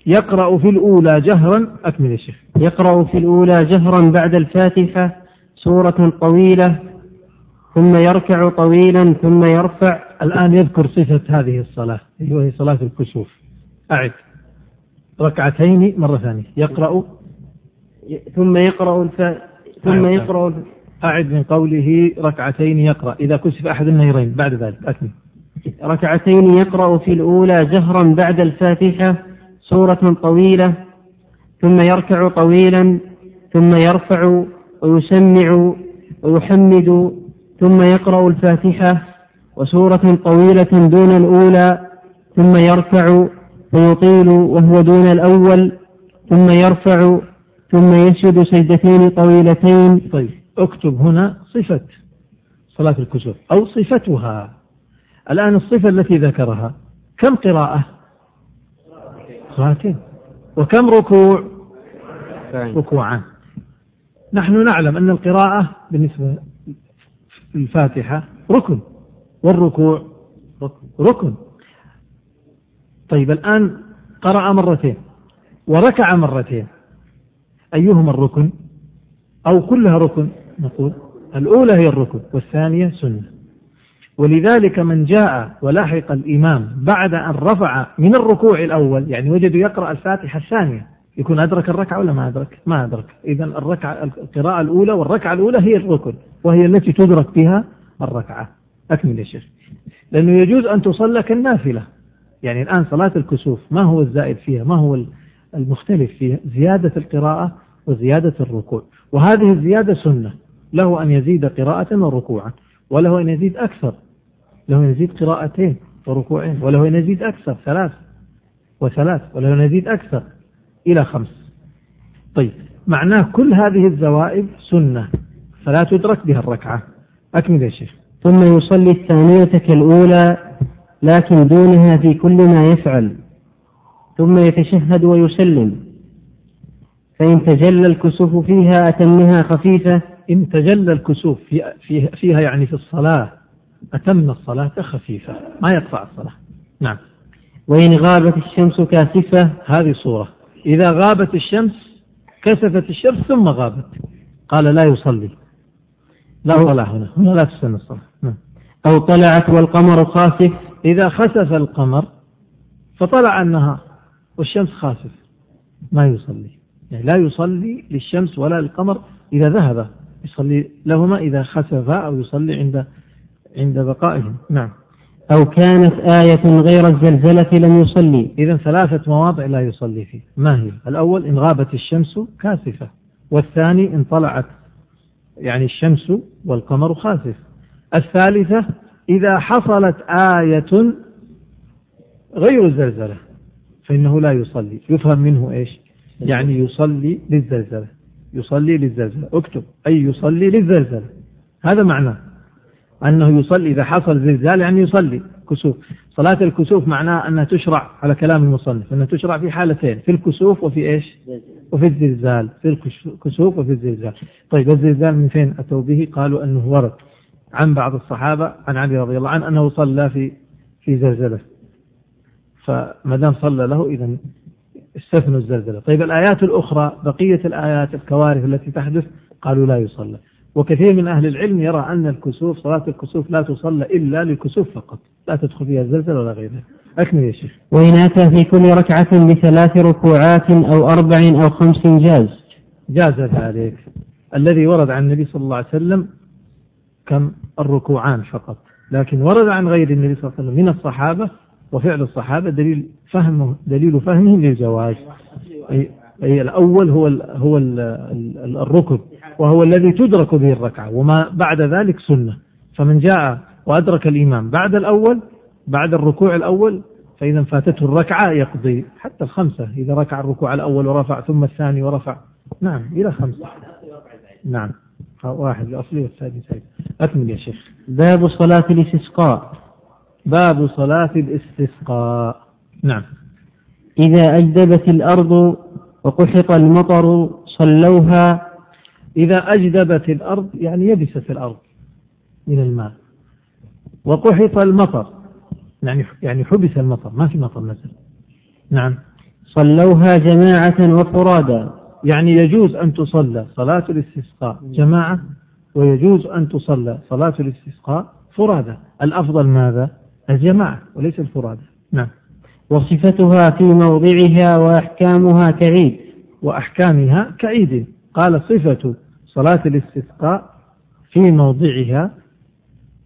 يقرأ في الأولى جهرا. أكمل يا شيخ. يقرأ في الأولى جهرا بعد الفاتحة سورة طويلة ثم يركع طويلا ثم يرفع. الآن يذكر صفة هذه الصلاة وهي صلاة الكسوف. أعد. ركعتين مرة ثانية. يقرأ؟ ثم يقرأ الف... ثم. يقرأ أعد من قوله ركعتين يقرأ. إذا كشف أحد النهرين بعد ذلك أكمل. ركعتين يقرأ في الأولى جهرا بعد الفاتحة سورة طويلة ثم يركع طويلا ثم يرفع ويسمع ويحمد ثم يقرأ الفاتحة وسورة طويلة دون الأولى ثم يركع فيطيل وهو دون الأول ثم يرفع ثم يسجد سجدتين طويلتين. طيب اكتب هنا صفة صلاة الكسوف أو صفتها. الآن الصفة التي ذكرها كم قراءة؟ قراءتين. وكم ركوع؟ ركوعان. نحن نعلم أن القراءة بالنسبة للفاتحة ركن والركوع ركن. طيب الآن قرأ مرتين وركع مرتين. أيهما الركن؟ أو كلها ركن نقول. الأولى هي الركن والثانية سنة. ولذلك من جاء ولحق الإمام بعد أن رفع من الركوع الأول يعني وجدوا يقرأ الفاتحة الثانية يكون أدرك الركعة ولا ما أدرك؟ ما أدرك. إذا الركعة القراءة الأولى والركعة الأولى هي الركن وهي التي تدرك بها الركعة. أكمل يا شيخ. لأنه يجوز أن تصلى كالنافلة يعني الآن صلاة الكسوف ما هو الزائد فيها؟ ما هو المختلف فيها؟ زيادة القراءة وزيادة الركوع. وهذه الزيادة سنة. له أن يزيد قراءة وركوعا وله أن يزيد أكثر. له أن يزيد قراءتين وركوعين وله أن يزيد أكثر ثلاث وثلاث وله أن يزيد أكثر إلى خمس. طيب معناه كل هذه الزوائد سنة فلا تدرك بها الركعة. أكمل يا شيخ. ثم يصلي الثانية كالأولى لكن دونها في كل ما يفعل. ثم يتشهد ويسلم. فإن تجلى الكسوف فيها أتمها خفيفة. إن تجلى الكسوف في فيها يعني في الصلاة أتم الصلاة خفيفة ما يقطع الصلاة. نعم. وإن غابت الشمس كاسفة. هذه صورة. إذا غابت الشمس كسفت الشمس ثم غابت. قال لا يصلي. لا صلاة هنا. هنا لا تسن الصلاة. نعم. أو طلعت والقمر خاسف. إذا خسف القمر فطلع النهار والشمس خاسف. ما يصلي. يعني لا يصلي للشمس ولا للقمر إذا ذهب. يصلي لهما إذا خسفا أو يصلي عند عند بقائهم. نعم. أو كانت آية غير الزلزلة لم يصلي. إذا ثلاثة مواضع لا يصلي فيه. ما هي؟ الأول إن غابت الشمس كاسفة والثاني إن طلعت يعني الشمس والقمر خاسف. الثالثة إذا حصلت آية غير الزلزلة فإنه لا يصلي. يفهم منه إيش؟ يعني يصلي للزلزلة. يصلي للزلزلة. اكتب. أي يصلي للزلزلة. هذا معناه. أنه يصلي. إذا حصل زلزال يعني يصلي. كسوف. صلاة الكسوف معناه أنها تشرع على كلام المصنف. أنها تشرع في حالتين. في الكسوف وفي إيش؟ وفي الزلزال. في الكسوف وفي الزلزال. طيب الزلزال من فين أتوا به؟ قالوا أنه ورد. عن بعض الصحابة عن علي رضي الله عنه أنه صلى في في زلزلة. فما دام صلى له إذا استثنوا الزلزلة. طيب الآيات الأخرى بقية الآيات الكوارث التي تحدث قالوا لا يصلى. وكثير من أهل العلم يرى أن الكسوف صلاة الكسوف لا تصلى إلا للكسوف فقط. لا تدخل فيها الزلزلة ولا غيرها. أكمل يا شيخ. وإن أتى في كل ركعة بثلاث ركوعات أو أربع أو خمس جاز. جاز ذلك. الذي ورد عن النبي صلى الله عليه وسلم كم؟ الركوعان فقط. لكن ورد عن غير النبي صلى الله عليه وسلم من الصحابة وفعل الصحابة دليل فهم دليل فهمهم للجواز أي, الأول هو ال هو ال الركن وهو الذي تدرك به الركعة وما بعد ذلك سنة. فمن جاء وأدرك الإمام بعد الأول بعد الركوع الأول فإذا فاتته الركعة يقضي حتى الخمسة إذا ركع الركوع الأول ورفع ثم الثاني ورفع نعم إلى خمسة. نعم. واحد الأصلي والثاني سعيد أكمل يا شيخ. باب صلاة الاستسقاء. باب صلاة الاستسقاء. نعم. إذا أجدبت الأرض وقحط المطر صلوها. إذا أجدبت الأرض يعني يبست الأرض من الماء. وقحط المطر يعني يعني حبس المطر ما في مطر نزل. نعم. صلوها جماعة وفرادا يعني يجوز أن تصلى صلاة الاستسقاء. جماعة ويجوز أن تصلى صلاة الاستسقاء فرادى. الأفضل ماذا؟ الجماعة وليس الفرادى. نعم. وصفتها في موضعها وأحكامها كعيد. وأحكامها كعيد. قال صفة صلاة الاستسقاء في موضعها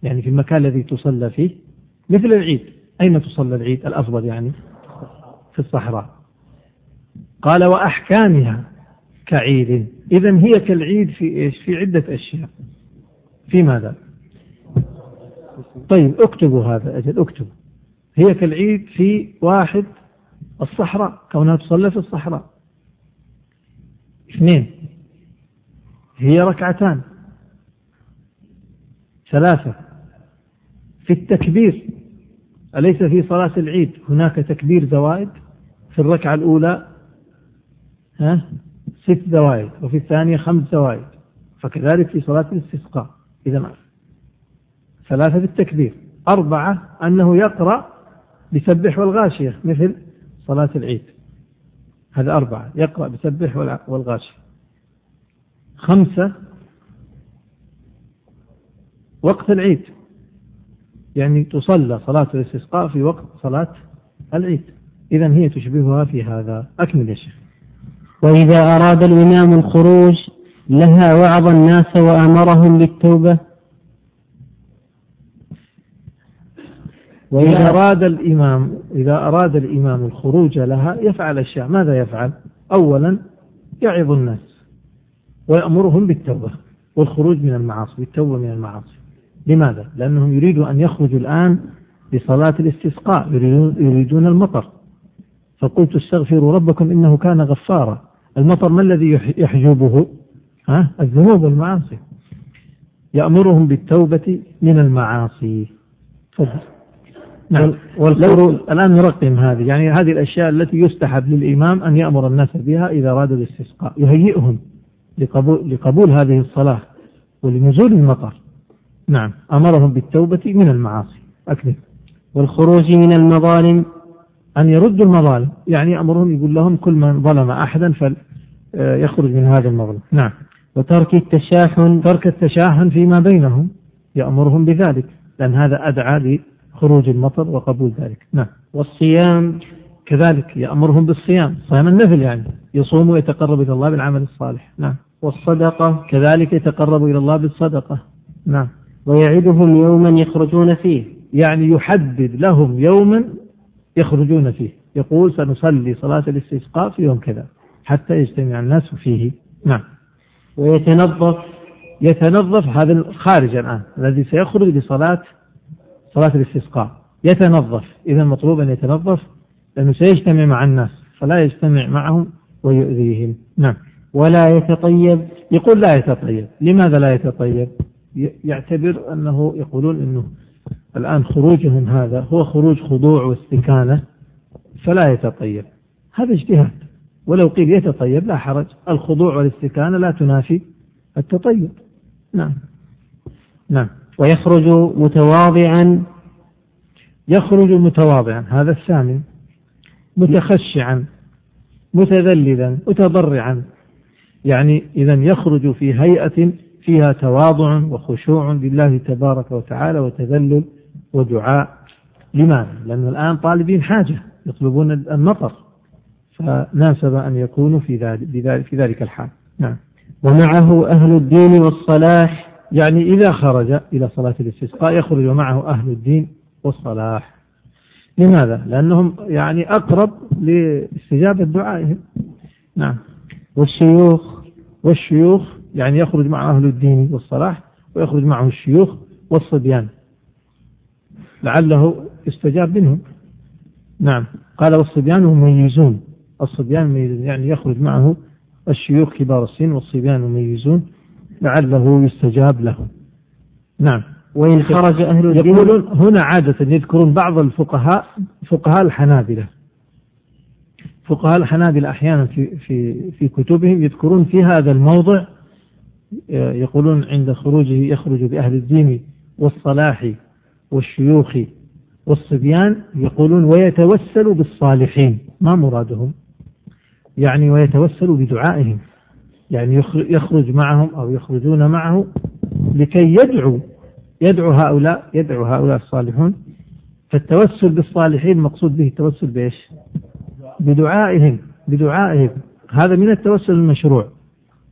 يعني في المكان الذي تصلى فيه مثل العيد. أين تصلى العيد؟ الأفضل يعني في الصحراء. قال وأحكامها. كعيد. إذا هي كالعيد في إيش؟ في عدة أشياء. في ماذا؟ طيب اكتبوا هذا أجل اكتبوا. هي كالعيد في واحد الصحراء كونها تصلى في الصحراء. اثنين. هي ركعتان. ثلاثة. في التكبير. أليس في صلاة العيد؟ هناك تكبير زوائد في الركعة الأولى؟ ها؟ ست زوائد وفي الثانية خمس زوائد فكذلك في صلاة الاستسقاء. إذا ثلاثة في التكبير أربعة أنه يقرأ بسبح والغاشية مثل صلاة العيد. هذا أربعة يقرأ بسبح والغاشية. خمسة وقت العيد. يعني تصلى صلاة الاستسقاء في وقت صلاة العيد. إذا هي تشبهها في هذا. أكمل يا شيخ. وإذا أراد الإمام الخروج لها وعظ الناس وأمرهم بالتوبة. وإذا أراد الإمام إذا أراد الإمام الخروج لها يفعل أشياء ماذا يفعل؟ أولا يعظ الناس ويأمرهم بالتوبة. والخروج من المعاصي بالتوبة من المعاصي. لماذا؟ لأنهم يريدوا أن يخرجوا الآن لصلاة الاستسقاء يريدون, المطر. فقلت استغفروا ربكم إنه كان غفارا. المطر ما الذي يحجبه ها؟ الذنوب والمعاصي. يأمرهم بالتوبة من المعاصي. تفضل نعم. والخروج الآن نرقم هذه. يعني هذه الأشياء التي يستحب للإمام أن يأمر الناس بها إذا أرادوا الاستسقاء. يهيئهم لقبول, لقبول هذه الصلاة ولنزول المطر. نعم. أمرهم بالتوبة من المعاصي. أكمل. والخروج من المظالم أن يردوا المظالم. يعني أمرهم يقول لهم كل من ظلم أحدا فيخرج من هذا المظلم نعم. وترك التشاحن. ترك التشاحن فيما بينهم يأمرهم بذلك لأن هذا أدعى لخروج المطر وقبول ذلك. نعم. والصيام. كذلك يأمرهم بالصيام. صيام النفل يعني. يصوم ويتقرب إلى الله بالعمل الصالح. نعم. والصدقة. كذلك يتقرب إلى الله بالصدقة. نعم. ويعدهم يوما يخرجون فيه. يعني يحدد لهم يوما يخرجون فيه. يقول سنصلي صلاة الاستسقاء في يوم كذا حتى يجتمع الناس فيه. نعم. ويتنظف. يتنظف هذا خارج الآن الذي سيخرج لصلاة صلاة الاستسقاء. يتنظف. إذا مطلوب أن يتنظف لأنه سيجتمع مع الناس فلا يجتمع معهم ويؤذيهم. نعم. ولا يتطيب. يقول لا يتطيب. لماذا لا يتطيب؟ يعتبر أنه يقولون أنه الآن خروجهم هذا هو خروج خضوع واستكانة فلا يتطيب هذا اجتهاد. ولو قيل يتطيب لا حرج. الخضوع والاستكانة لا تنافي التطيب نعم. نعم. ويخرج متواضعا. يخرج متواضعا. هذا الثامن. متخشعا. متذللا. متضرعا. يعني إذا يخرج في هيئة فيها تواضع وخشوع لله تبارك وتعالى وتذلل ودعاء لماذا؟ لأن الآن طالبين حاجة يطلبون المطر فناسب أن يكونوا في ذلك في ذلك الحال. نعم. ومعه أهل الدين والصلاح. يعني إذا خرج إلى صلاة الاستسقاء يخرج معه أهل الدين والصلاح. لماذا؟ لأنهم يعني أقرب لاستجابة دعائهم. نعم. والشيوخ. والشيوخ يعني يخرج مع أهل الدين والصلاح ويخرج معه الشيوخ والصبيان. لعله يستجاب منهم. نعم. قال والصبيان مميزون. الصبيان مميزون يعني يخرج معه الشيوخ كبار السن والصبيان مميزون. لعله يستجاب لهم. نعم. وإن خرج أهل الدين يقولون هنا عادة يذكرون بعض الفقهاء فقهاء الحنابلة. فقهاء الحنابلة أحيانا في في في كتبهم يذكرون في هذا الموضع يقولون عند خروجه يخرج بأهل الدين والصلاح والشيوخ والصبيان يقولون ويتوسل بالصالحين ما مرادهم؟ يعني ويتوسل بدعائهم يعني يخرج معهم أو يخرجون معه لكي يدعو يدعو هؤلاء يدعو هؤلاء الصالحون. فالتوسل بالصالحين مقصود به التوسل بإيش؟ بدعائهم بدعائهم. هذا من التوسل المشروع.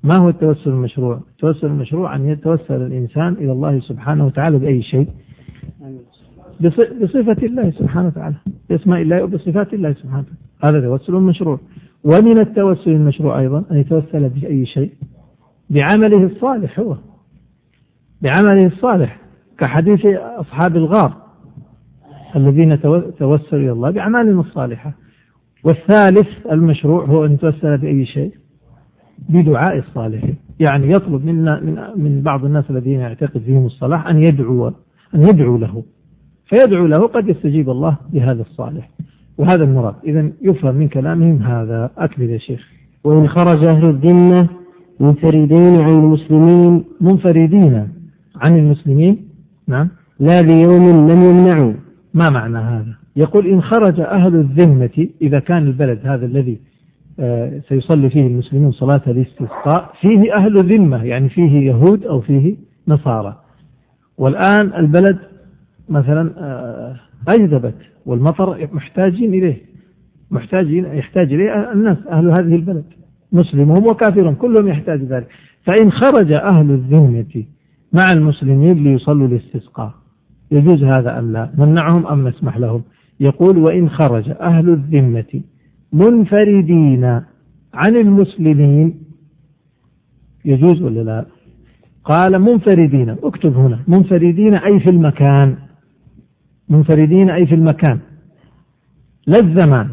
ما هو التوسل المشروع؟ التوسل المشروع أن يتوسل الإنسان إلى الله سبحانه وتعالى بأي شيء. بصفة الله سبحانه وتعالى باسماء الله وبصفات الله سبحانه وتعالى. هذا توسل مشروع. ومن التوسل المشروع أيضا أن يتوسل بأي شيء؟ بعمله الصالح هو. بعمله الصالح كحديث أصحاب الغار الذين توسلوا إلى الله بأعمالهم الصالحة. والثالث المشروع هو أن يتوسل بأي شيء؟ بدعاء الصالحين. يعني يطلب منا من من بعض الناس الذين يعتقد فيهم الصلاح أن يدعو أن يدعو له. فيدعو له قد يستجيب الله بهذا الصالح. وهذا المراد. إذا يفهم من كلامهم هذا. أكمل يا شيخ. وإن خرج أهل الذمة منفردين عن المسلمين. منفردين عن المسلمين؟ نعم. لا ليوم لم يمنعوا. ما معنى هذا؟ يقول إن خرج أهل الذمة إذا كان البلد هذا الذي آه، سيصلي فيه المسلمون صلاة الاستسقاء فيه أهل ذمة يعني فيه يهود أو فيه نصارى. والآن البلد مثلا آه، أجدبت والمطر محتاجين إليه محتاجين يحتاج إليه الناس أهل هذه البلد مسلمهم وكافرهم كلهم يحتاج ذلك. فإن خرج أهل الذمة مع المسلمين ليصلوا الاستسقاء يجوز هذا أم لا؟ نمنعهم أم نسمح لهم؟ يقول وإن خرج أهل الذمة منفردين عن المسلمين يجوز ولا لا؟ قال منفردين اكتب هنا. منفردين أي في المكان. منفردين أي في المكان. لا الزمان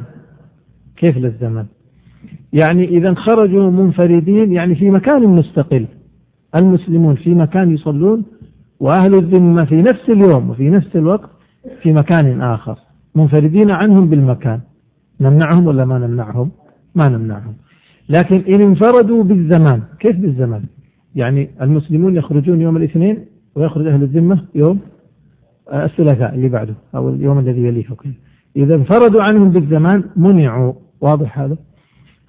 كيف لا الزمان يعني إذا خرجوا منفردين يعني في مكان مستقل. المسلمون في مكان يصلون وأهل الذمة في نفس اليوم وفي نفس الوقت في مكان آخر. منفردين عنهم بالمكان. نمنعهم ولا ما نمنعهم؟ ما نمنعهم. لكن إن انفردوا بالزمان كيف بالزمان؟ يعني المسلمون يخرجون يوم الاثنين ويخرج أهل الذمة يوم الثلاثاء اللي بعده أو اليوم الذي يليه. إذا انفردوا عنهم بالزمان منعوا. واضح هذا؟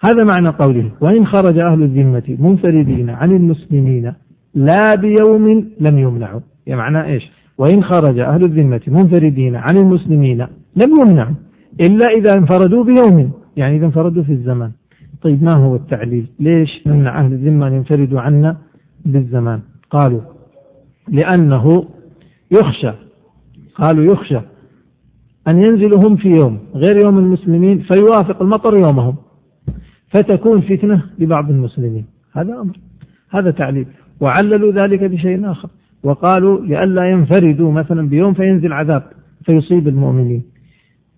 هذا معنى قوله وإن خرج أهل الذمة منفردين عن المسلمين لا بيوم لم يمنعوا. يعني معنى إيش؟ وإن خرج أهل الذمة منفردين عن المسلمين لم يمنعوا إلا إذا انفردوا بيوم. يعني إذا انفردوا في الزمان. طيب ما هو التعليل؟ ليش نمنع أهل الذمة أن ينفردوا عنا بالزمان. قالوا لأنه يخشى قالوا يخشى أن ينزلوا هم في يوم غير يوم المسلمين فيوافق المطر يومهم فتكون فتنة لبعض المسلمين. هذا أمر هذا تعليل. وعللوا ذلك بشيء آخر. وقالوا لئلا ينفردوا مثلا بيوم فينزل عذاب فيصيب المؤمنين.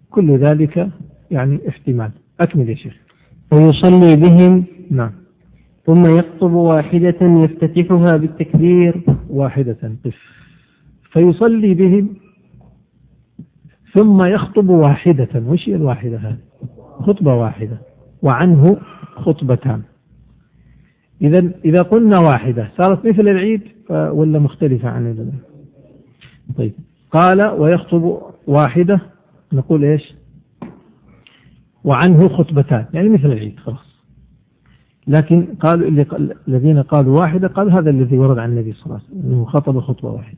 كل ذلك يعني احتمال. أكمل يا شيخ. ويصلي بهم نعم. ثم يخطب واحدة يفتتحها بالتكبير. واحدة قف. فيصلي بهم. ثم يخطب واحدة. وش هي الواحدة هذه؟ خطبة واحدة. وعنه خطبتان. إذا إذا قلنا واحدة صارت مثل العيد ولا مختلفة عن العيد طيب. قال ويخطب واحدة. نقول إيش؟ وعنه خطبتان. يعني مثل العيد خلاص. لكن قالوا اللي الذين قالوا واحدة قال هذا الذي ورد عن النبي صلى الله عليه وسلم أنه خطب خطبة واحدة.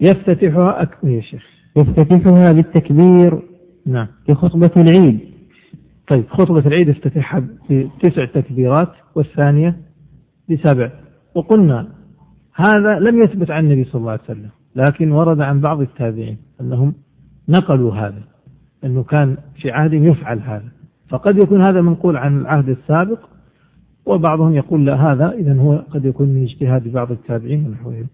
يفتتحها أكبر يا شيخ. يفتتحها بالتكبير نعم. خطبة العيد. طيب خطبة العيد افتتحها بتسع تكبيرات والثانية بسبع. وقلنا هذا لم يثبت عن النبي صلى الله عليه وسلم لكن ورد عن بعض التابعين أنهم نقلوا هذا أنه كان في عهد يفعل هذا. فقد يكون هذا منقول عن العهد السابق وبعضهم يقول لا هذا إذا هو قد يكون من اجتهاد بعض التابعين ونحوهم.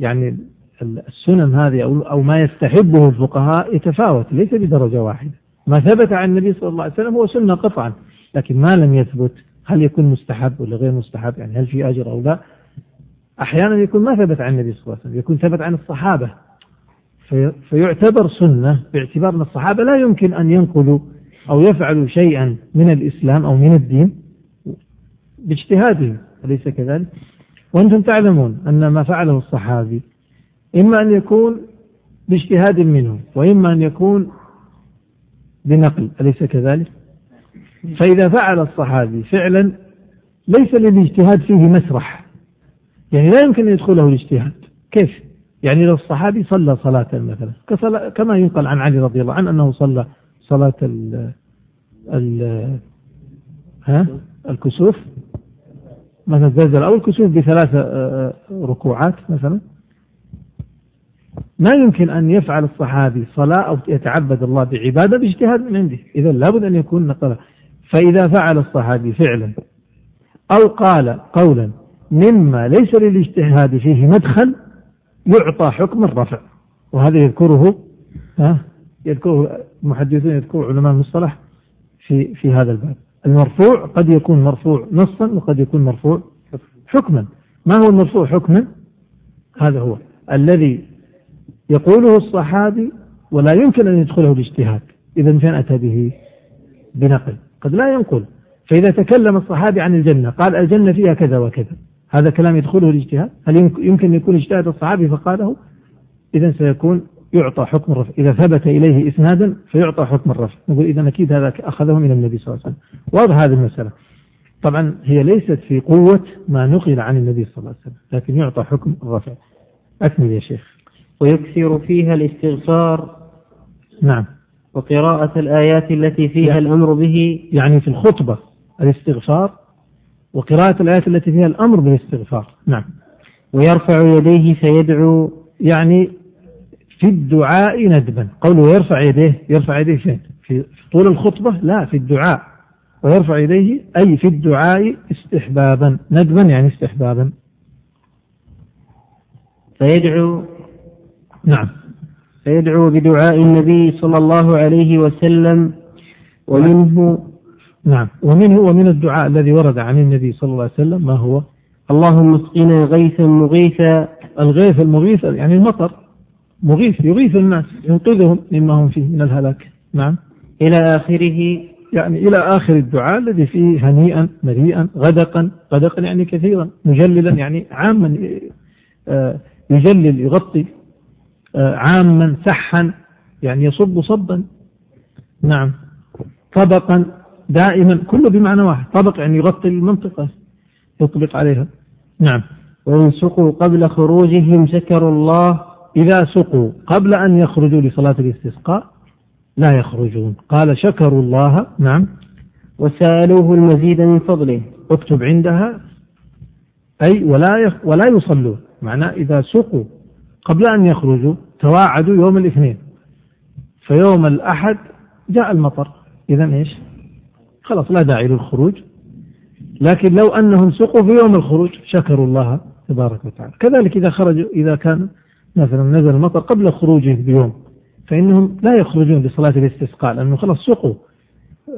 يعني السنن هذه أو ما يستحبه الفقهاء يتفاوت ليس بدرجة واحدة. ما ثبت عن النبي صلى الله عليه وسلم هو سنة قطعا لكن ما لم يثبت هل يكون مستحب ولا غير مستحب يعني هل في أجر أو لا. أحيانا يكون ما ثبت عن النبي صلى الله عليه وسلم يكون ثبت عن الصحابة. في فيعتبر سنة باعتبار أن الصحابة لا يمكن أن ينقلوا أو يفعلوا شيئا من الإسلام أو من الدين. باجتهادهم أليس كذلك؟ وأنتم تعلمون أن ما فعله الصحابي إما أن يكون باجتهاد منه وإما أن يكون بنقل أليس كذلك؟ فإذا فعل الصحابي فعلا ليس للاجتهاد فيه مسرح يعني لا يمكن أن يدخله الاجتهاد كيف؟ يعني لو الصحابي صلى صلاة مثلا كما ينقل عن علي رضي الله عنه أنه صلى صلاة ال ال ها الكسوف مثلا زلزل أو الكسوف بثلاث آه، آه، ركوعات مثلا. ما يمكن أن يفعل الصحابي صلاة أو يتعبد الله بعبادة باجتهاد من عنده. إذا لابد أن يكون نقله فإذا فعل الصحابي فعلا أو قال قولا مما ليس للاجتهاد فيه مدخل يعطى حكم الرفع. وهذا يذكره ها يذكره المحدثون يذكر علماء المصطلح في في هذا الباب. المرفوع قد يكون مرفوع نصا وقد يكون مرفوع حكما. ما هو المرفوع حكما؟ هذا هو. الذي يقوله الصحابي ولا يمكن أن يدخله الاجتهاد. إذا فين أتى به؟ بنقل. قد لا ينقل. فإذا تكلم الصحابي عن الجنة قال الجنة فيها كذا وكذا. هذا كلام يدخله الاجتهاد؟ هل يمكن يكون اجتهاد الصحابي؟ فقاله إذا سيكون يعطى حكم الرفع إذا ثبت إليه إسنادا فيعطى حكم الرفع نقول إذا أكيد هذا أخذه من النبي صلى الله عليه وسلم. واضح هذه المسألة. طبعا هي ليست في قوة ما نقل عن النبي صلى الله عليه وسلم لكن يعطى حكم الرفع. أكمل يا شيخ. ويكثر فيها الاستغفار نعم. وقراءة الآيات التي فيها يعني الأمر به. يعني في الخطبة الاستغفار وقراءة الآيات التي فيها الأمر بالاستغفار. نعم. ويرفع يديه فيدعو. يعني في الدعاء ندبا. قوله يرفع يديه يرفع يديه فين؟ في طول الخطبة؟ لا في الدعاء. ويرفع يديه أي في الدعاء استحبابا. ندبا يعني استحبابا. فيدعو نعم. فيدعو بدعاء النبي صلى الله عليه وسلم ومنه نعم. ومنه ومن الدعاء الذي ورد عن النبي صلى الله عليه وسلم ما هو؟ اللهم اسقنا غيثا مغيثا. الغيث المغيث يعني المطر. مغيث يغيث الناس ينقذهم مما هم فيه من الهلاك. نعم. إلى آخره؟ يعني إلى آخر الدعاء الذي فيه هنيئا مريئا غدقا غدقا يعني كثيرا مجللا يعني عاما آه، يجلل يغطي آه، عاما سحا يعني يصب صبا. نعم. طبقا دائما كله بمعنى واحد. طبق يعني يغطي المنطقة يطبق عليها. نعم. وإن سقوا قبل خروجهم شكروا الله إذا سقوا قبل أن يخرجوا لصلاة الاستسقاء لا يخرجون. قال شكروا الله. نعم. وسألوه المزيد من فضله. اكتب عندها. أي ولا ولا يصلون. معناه إذا سقوا قبل أن يخرجوا تواعدوا يوم الاثنين. فيوم الأحد جاء المطر. إذا إيش؟ خلاص لا داعي للخروج. لكن لو أنهم سقوا في يوم الخروج شكروا الله تبارك وتعالى. كذلك إذا خرجوا إذا كان مثلا نزل المطر قبل خروجه بيوم فإنهم لا يخرجون لصلاة الاستسقاء لأنه خلاص سقوا.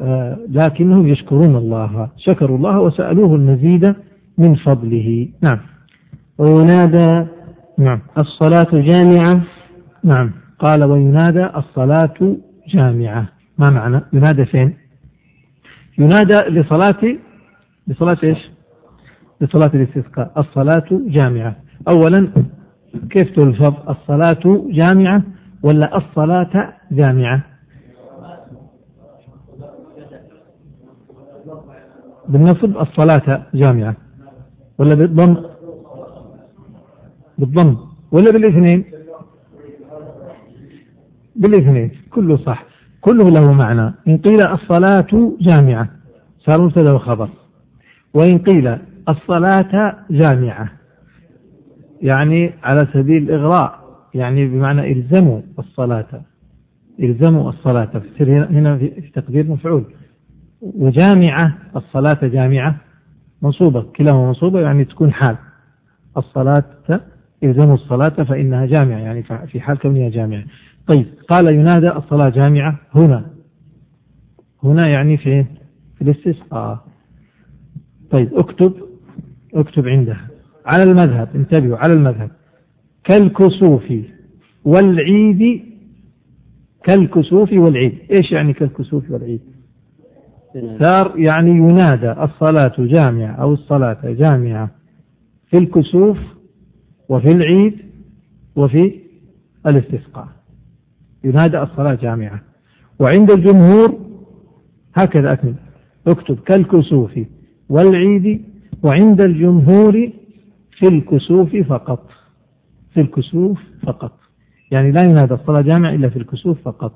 آه لكنهم يشكرون الله شكروا الله وسألوه المزيد من فضله. نعم. وينادى نعم. الصلاة جامعة. نعم. قال وينادى الصلاة جامعة. ما معنى؟ ينادى فين؟ ينادى لصلاة لصلاة إيش؟ لصلاة الاستسقاء. الصلاة جامعة. أولا كيف تلفظ الصلاة جامعة ولا الصلاة جامعة؟ بالنصب الصلاة جامعة. ولا بالضم؟ بالضم. ولا بالاثنين؟ بالاثنين. كله صح. كله له معنى. إن قيل الصلاة جامعة صار مبتدأ وخبر وإن قيل الصلاة جامعة يعني على سبيل الإغراء يعني بمعنى إلزموا الصلاة. إلزموا الصلاة هنا في تقدير مفعول. وجامعة الصلاة جامعة منصوبة كلاهما منصوبة يعني تكون حال. الصلاة إلزموا الصلاة فإنها جامعة يعني في حال كونها جامعة. طيب قال ينادى الصلاة جامعة هنا. هنا يعني في في الاستسقاء. طيب اكتب اكتب عندها. على المذهب انتبهوا على المذهب. كالكسوف والعيد كالكسوف والعيد. إيش يعني كالكسوف والعيد؟ صار يعني ينادى الصلاة جامعة أو الصلاة جامعة. في الكسوف وفي العيد وفي الاستسقاء. ينادى الصلاة جامعة. وعند الجمهور هكذا أكمل. اكتب كالكسوف والعيد. وعند الجمهور في الكسوف فقط. في الكسوف فقط. يعني لا ينادى الصلاة جامعة إلا في الكسوف فقط.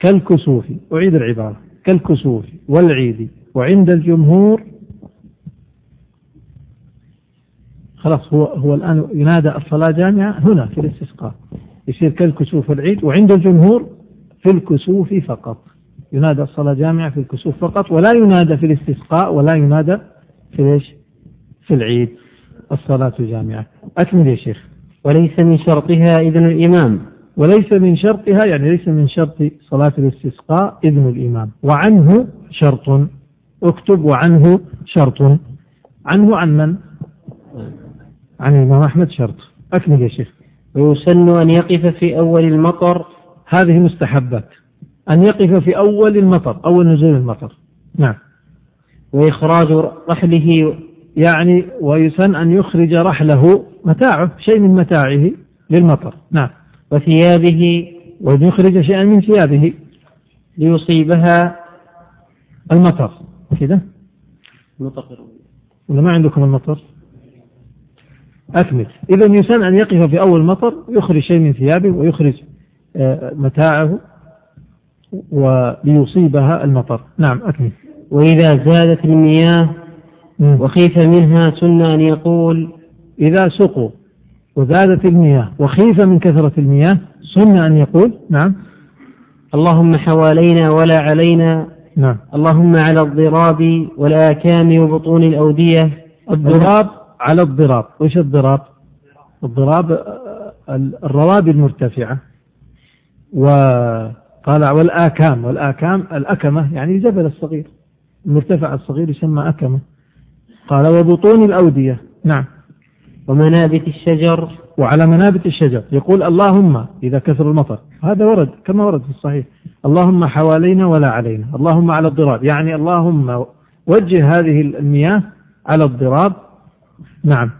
كالكسوف أعيد العبارة. كالكسوف والعيد. وعند الجمهور خلاص هو هو الآن ينادى الصلاة جامعة هنا في الاستسقاء. يصير كالكسوف والعيد. وعند الجمهور في الكسوف فقط. ينادى الصلاة جامعة في الكسوف فقط. ولا ينادى في الاستسقاء ولا ينادى في إيش؟ في العيد الصلاة جامعة أكمل يا شيخ. وليس من شرطها إذن الإمام. وليس من شرطها يعني ليس من شرط صلاة الاستسقاء إذن الإمام. وعنه شرط. اكتب وعنه شرط. عنه عن من؟ عن الإمام أحمد شرط. أكمل يا شيخ. ويسن أن يقف في أول المطر. هذه مستحبات. أن يقف في أول المطر أول نزول المطر. نعم. وإخراج رحله يعني ويسن أن يخرج رحله متاعه شيء من متاعه للمطر. نعم. وثيابه. وأن يخرج شيئا من ثيابه ليصيبها. المطر. كذا. ولا ما عندكم المطر؟ أكمل. إذا يسن أن يقف في أول مطر يخرج شيء من ثيابه ويخرج آه، متاعه وليصيبها المطر. نعم أكمل. وإذا زادت المياه وخيف منها سنة أن يقول إذا سقوا وزادت المياه وخيف من كثرة المياه سنة أن يقول نعم. اللهم حوالينا ولا علينا نعم. اللهم على الضراب والآكام وبطون الأودية. الضراب على الضراب. وش الضراب؟ الضراب الروابي المرتفعة وقال والآكام والآكام الأكمة يعني الجبل الصغير. المرتفع الصغير يسمى أكمة. قال وبطون الأودية. نعم. ومنابت الشجر. وعلى منابت الشجر. يقول اللهم إذا كثر المطر. هذا ورد كما ورد في الصحيح. اللهم حوالينا ولا علينا. اللهم على الضراب. يعني اللهم وجه هذه المياه على الضراب. نعم.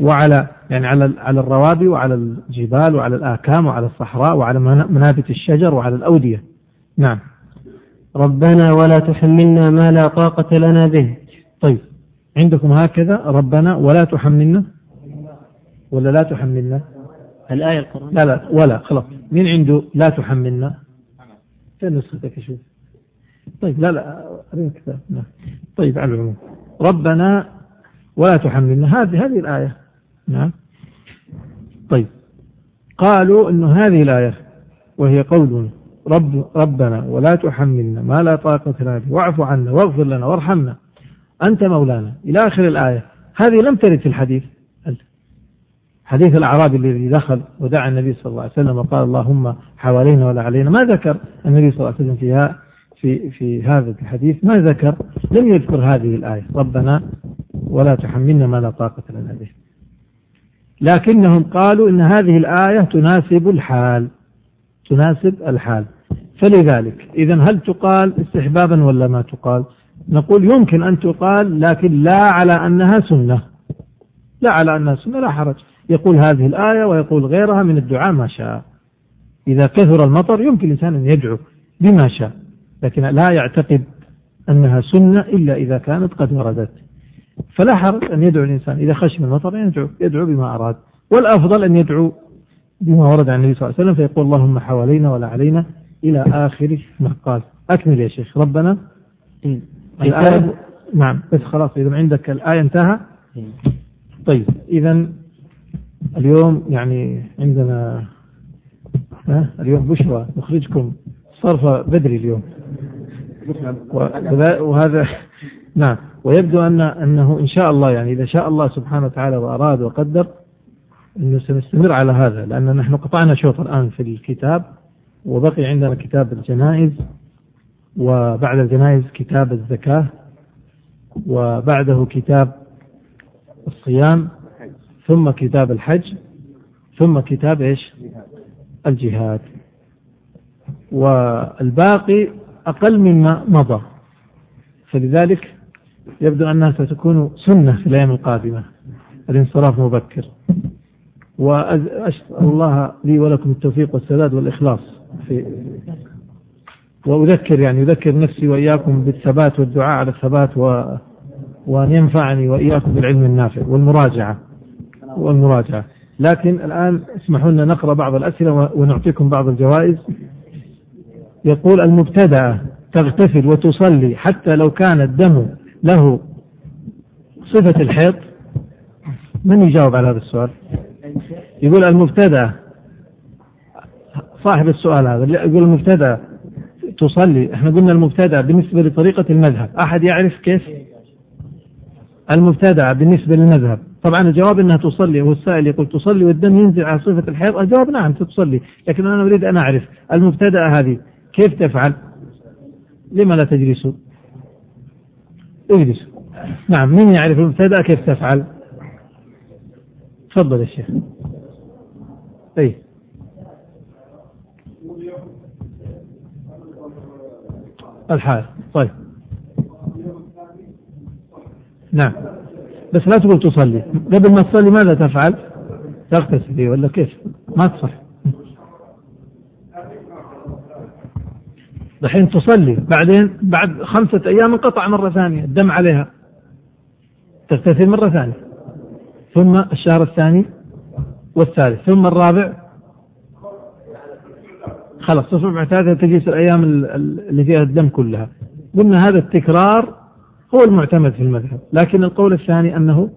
وعلى يعني على على الروابي وعلى الجبال وعلى الآكام وعلى الصحراء وعلى منابت الشجر وعلى الأودية. نعم. ربنا ولا تحملنا ما لا طاقة لنا به. عندكم هكذا ربنا ولا تحملنا. ولا لا تحملنا. الآية القرآن لا لا ولا خلاص. مين عنده لا تحملنا؟ فين نسختك شوف طيب لا لا نعم. طيب على العموم. ربنا ولا تحملنا. هذه هذه الآية. نعم. طيب. قالوا أن هذه الآية وهي قول رب ربنا ولا تحملنا. ما لا طاقة لنا به. واعف عنا واغفر لنا وارحمنا. أنت مولانا. إلى آخر الآية. هذه لم ترد في الحديث. حديث الأعرابي الذي دخل ودعا النبي صلى الله عليه وسلم وقال اللهم حوالينا ولا علينا. ما ذكر النبي صلى الله عليه وسلم فيها في في هذا الحديث؟ ما ذكر. لم يذكر هذه الآية. ربنا ولا تحملنا ما لا طاقة لنا به. لكنهم قالوا إن هذه الآية تناسب الحال. تناسب الحال. فلذلك إذا هل تقال استحبابا ولا ما تقال؟ نقول يمكن أن تقال لكن لا على أنها سنة. لا على أنها سنة لا حرج. يقول هذه الآية ويقول غيرها من الدعاء ما شاء. إذا كثر المطر يمكن الإنسان أن يدعو بما شاء لكن لا يعتقد أنها سنة إلا إذا كانت قد وردت. فلا حرج أن يدعو الإنسان. إذا خشم المطر يدعو يدعو بما أراد. والأفضل أن يدعو بما ورد عن النبي صلى الله عليه وسلم فيقول اللهم حوالينا ولا علينا إلى آخر ما قال. أكمل يا شيخ. ربنا الآية نعم. بس خلاص إذا عندك الآية انتهى. طيب إذا اليوم يعني عندنا ها اليوم بشرى. نخرجكم صرفة بدري اليوم. وهذا نعم. ويبدو أن أنه إن شاء الله يعني إذا شاء الله سبحانه وتعالى وأراد وقدر أنه سنستمر على هذا لأن نحن قطعنا شوط الآن في الكتاب وبقي عندنا كتاب الجنائز. وبعد الجنائز كتاب الزكاة وبعده كتاب الصيام ثم كتاب الحج ثم كتاب إيش؟ الجهاد. والباقي أقل مما مضى. فلذلك يبدو أنها ستكون سنة في الأيام القادمة. الانصراف مبكر. وأسأل الله لي ولكم التوفيق والسداد والإخلاص في وأذكر يعني أذكر نفسي وإياكم بالثبات والدعاء على الثبات و وأن ينفعني وإياكم بالعلم النافع والمراجعة. والمراجعة. لكن الآن اسمحوا لنا نقرأ بعض الأسئلة ونعطيكم بعض الجوائز. يقول المبتدأ تغتسل وتصلي حتى لو كان الدم له صفة الحيض. من يجاوب على هذا السؤال؟ يقول المبتدأ صاحب السؤال هذا. يقول المبتدأ تصلي. إحنا قلنا المبتدأ بالنسبة لطريقة المذهب. أحد يعرف كيف؟ المبتدأ بالنسبة للمذهب. طبعا الجواب إنها تصلي هو السائل يقول تصلي والدم ينزل على صفة الحيض. الجواب نعم تصلي لكن أنا أريد أن أعرف المبتدأ هذه كيف تفعل؟ لما لا تجلسوا اجلسوا نعم من يعرف المبتدأ كيف تفعل؟ تفضل يا شيخ. أي. الحال. طيب. نعم. بس لا تقول تصلي. قبل ما تصلي ماذا تفعل؟ تغتسل. ولا كيف؟ ما تصح. دحين تصلي. بعدين بعد خمسة أيام انقطع مرة ثانية. الدم عليها. تغتسل مرة ثانية. ثم الشهر الثاني والثالث. ثم الرابع خلاص تصبح معتادة تجلس الأيام اللي فيها الدم كلها. قلنا هذا التكرار هو المعتمد في المذهب لكن القول الثاني أنه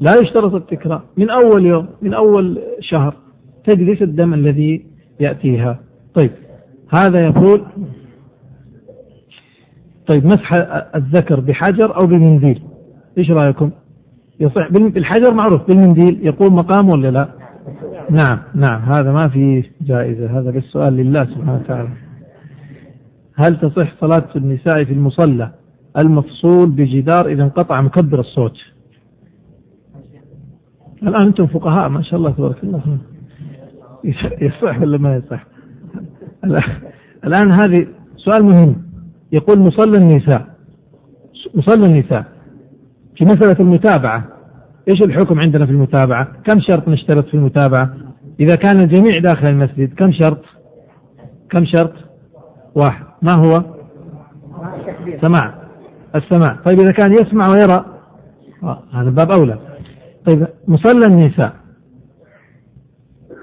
لا يشترط التكرار. من أول يوم من أول شهر تجلس الدم الذي يأتيها. طيب هذا يقول طيب مسح الذكر بحجر أو بمنديل إيش رأيكم؟ يصح بالحجر معروف بالمنديل يقول مقام ولا لا؟ نعم نعم. هذا ما في جائزة. هذا بالسؤال لله سبحانه وتعالى. هل تصح صلاة النساء في المصلى؟ المفصول بجدار إذا انقطع مكبر الصوت. الآن أنتم فقهاء ما شاء الله تبارك الله. يصح ولا ما يصح؟ الآن هذه سؤال مهم. يقول مصلى النساء مصلى النساء في مسألة المتابعة. إيش الحكم عندنا في المتابعة؟ كم شرط نشترط في المتابعة؟ إذا كان الجميع داخل المسجد كم شرط؟ كم شرط؟ واحد ما هو؟ سماع السماع طيب إذا كان يسمع ويرى آه هذا باب أولى طيب مصلى النساء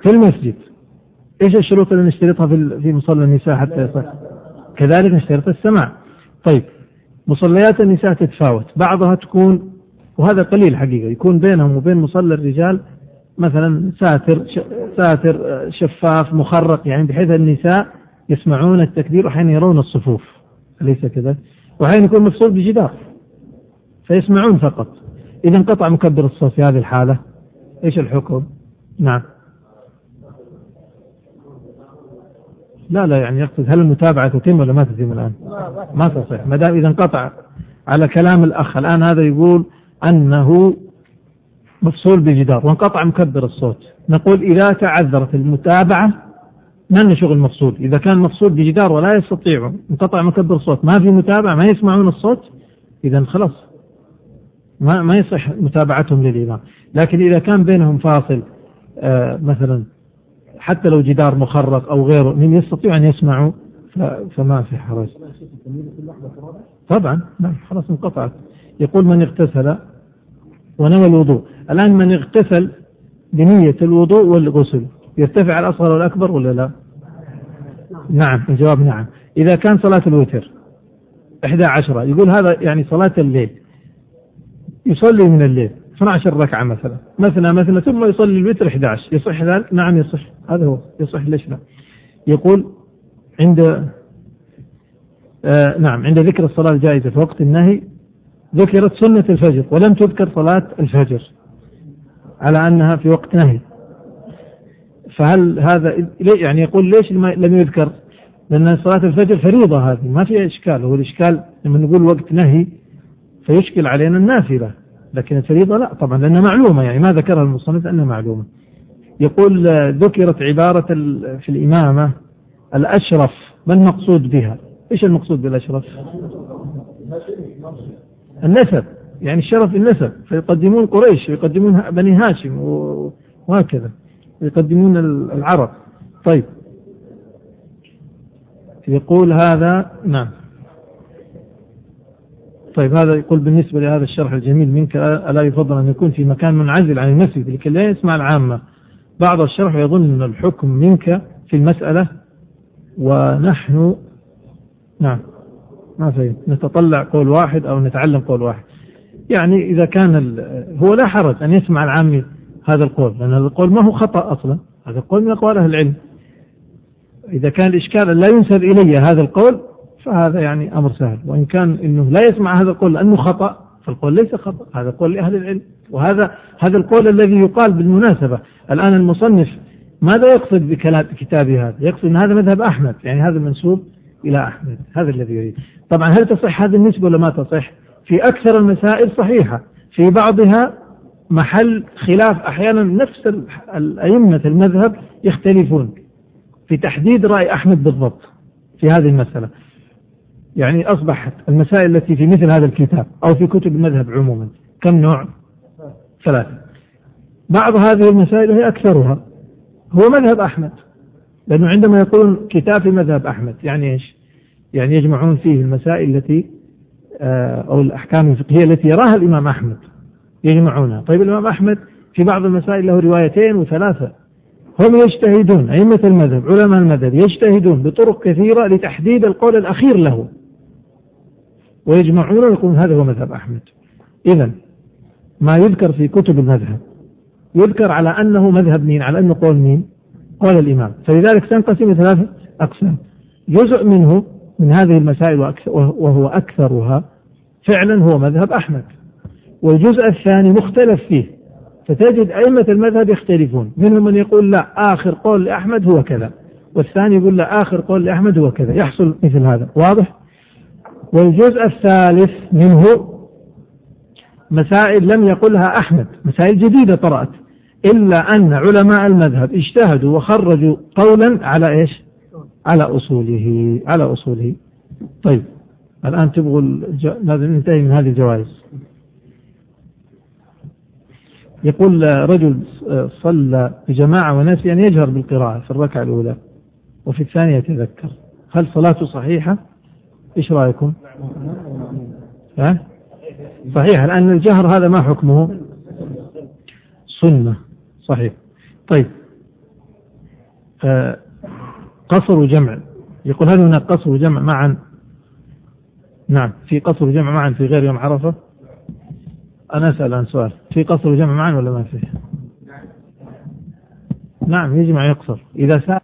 في المسجد إيش الشروط اللي نشترطها في في مصلى النساء حتى يصح؟ كذلك نشترط السماع. طيب مصليات النساء تتفاوت، بعضها تكون وهذا قليل حقيقة يكون بينهم وبين مصلى الرجال مثلا ساتر ساتر شفاف مخرق يعني بحيث النساء يسمعون التكبير واحيانا يرون الصفوف أليس كذا؟ واحيانا يكون مفصول بجدار فيسمعون فقط إذا انقطع مكبر الصوت في هذه الحالة إيش الحكم؟ نعم لا لا يعني يقصد هل المتابعة تتم ولا ما تتم الآن؟ ما تصح ما دام إذا انقطع على كلام الأخ الآن هذا يقول أنه مفصول بجدار وانقطع مكبر الصوت. نقول إذا تعذرت المتابعة ما لنا شغل مفصول. إذا كان مفصول بجدار ولا يستطيع انقطع مكبر الصوت ما في متابعة ما يسمعون الصوت إذا خلاص ما ما يصح متابعتهم للإمام. لكن إذا كان بينهم فاصل آه مثلا حتى لو جدار مخرق أو غيره من يستطيع أن يسمعوا فما في حرج. طبعا نعم خلاص انقطعت. يقول من اغتسل ونوى الوضوء. الآن من اغتسل بنية الوضوء والغسل يرتفع الأصغر والأكبر ولا لا؟ نعم الجواب نعم. إذا كان صلاة الوتر إحدى عشرة يقول هذا يعني صلاة الليل. يصلي من الليل 12 ركعة مثلا. مثنى مثنى ثم يصلي الوتر 11 يصح ذلك؟ نعم يصح. هذا هو. يصح ليش لا؟ يقول عند آه نعم عند ذكر الصلاة الجائزة في وقت النهي ذكرت سنة الفجر ولم تذكر صلاة الفجر على أنها في وقت نهي. فهل هذا يعني يقول ليش لم يذكر؟ لأن صلاة الفجر فريضة هذه ما فيها إشكال. هو الإشكال لما نقول وقت نهي فيشكل علينا النافلة لكن الفريضة لا طبعا لأنها معلومة. يعني ما ذكرها المصنف أنها معلومة. يقول ذكرت عبارة في الإمامة الأشرف ما المقصود بها؟ إيش المقصود بالأشرف؟ النسب يعني الشرف النسب. فيقدمون قريش ويقدمون بني هاشم وهكذا. يقدمون العرب. طيب. يقول هذا نعم. طيب هذا يقول بالنسبة لهذا الشرح الجميل منك ألا يفضل أن يكون في مكان منعزل عن المسجد لكي لا يسمع العامة. بعض الشرح يظن أن الحكم منك في المسألة ونحن نعم. ما فهمت نتطلع قول واحد أو نتعلم قول واحد. يعني إذا كان هو لا حرج أن يسمع العامي هذا القول لأن هذا القول ما هو خطأ أصلا هذا القول من أقوال أهل العلم. إذا كان الإشكال لا ينسب إلي هذا القول فهذا يعني أمر سهل. وإن كان أنه لا يسمع هذا القول لأنه خطأ فالقول ليس خطأ هذا قول لأهل العلم. وهذا هذا القول الذي يقال بالمناسبة الآن المصنف ماذا يقصد بكتابه هذا؟ يقصد أن هذا مذهب أحمد يعني هذا منسوب إلى أحمد. هذا الذي يريد. طبعا هل تصح هذه النسبة ولا ما تصح؟ في أكثر المسائل صحيحة. في بعضها محل خلاف أحيانا نفس الأئمة المذهب يختلفون في تحديد رأي أحمد بالضبط في هذه المسألة. يعني أصبحت المسائل التي في مثل هذا الكتاب أو في كتب المذهب عموما كم نوع؟ ثلاثة. بعض هذه المسائل هي أكثرها هو مذهب أحمد. لأنه عندما يقولون كتاب في مذهب أحمد يعني إيش؟ يعني يجمعون فيه المسائل التي آه، أو الأحكام الفقهية التي يراها الإمام أحمد يجمعونها. طيب الإمام أحمد في بعض المسائل له روايتين وثلاثة. هم يجتهدون أئمة المذهب علماء المذهب يجتهدون بطرق كثيرة لتحديد القول الأخير له. ويجمعون ويقولون هذا هو مذهب أحمد. إذا ما يذكر في كتب المذهب يذكر على أنه مذهب مين؟ على أنه قول مين؟ قول الإمام. فلذلك تنقسم ثلاثة أقسام. جزء منه من هذه المسائل وهو أكثرها فعلا هو مذهب أحمد. والجزء الثاني مختلف فيه. فتجد أئمة المذهب يختلفون. منهم من يقول لا آخر قول لأحمد هو كذا. والثاني يقول لا آخر قول لأحمد هو كذا. يحصل مثل هذا. واضح؟ والجزء الثالث منه مسائل لم يقلها أحمد. مسائل جديدة طرأت. إلا أن علماء المذهب اجتهدوا وخرجوا قولا على إيش على أصوله على أصوله طيب الآن تبغوا. لازم ننتهي من هذه الجوائز يقول رجل صلى بجماعة ونسي أن يجهر بالقراءة في الركعة الأولى وفي الثانية يتذكر هل صلاته صحيحة؟ إيش رأيكم؟ ها؟ صحيح لأن الجهر هذا ما حكمه؟ سنة صحيح. طيب. آه قصر وجمع يقول هل هناك قصر وجمع معا؟ نعم في قصر وجمع معا في غير يوم عرفة؟ أنا أسأل عن سؤال في قصر وجمع معا ولا ما فيه نعم يجمع يقصر. إذا سأل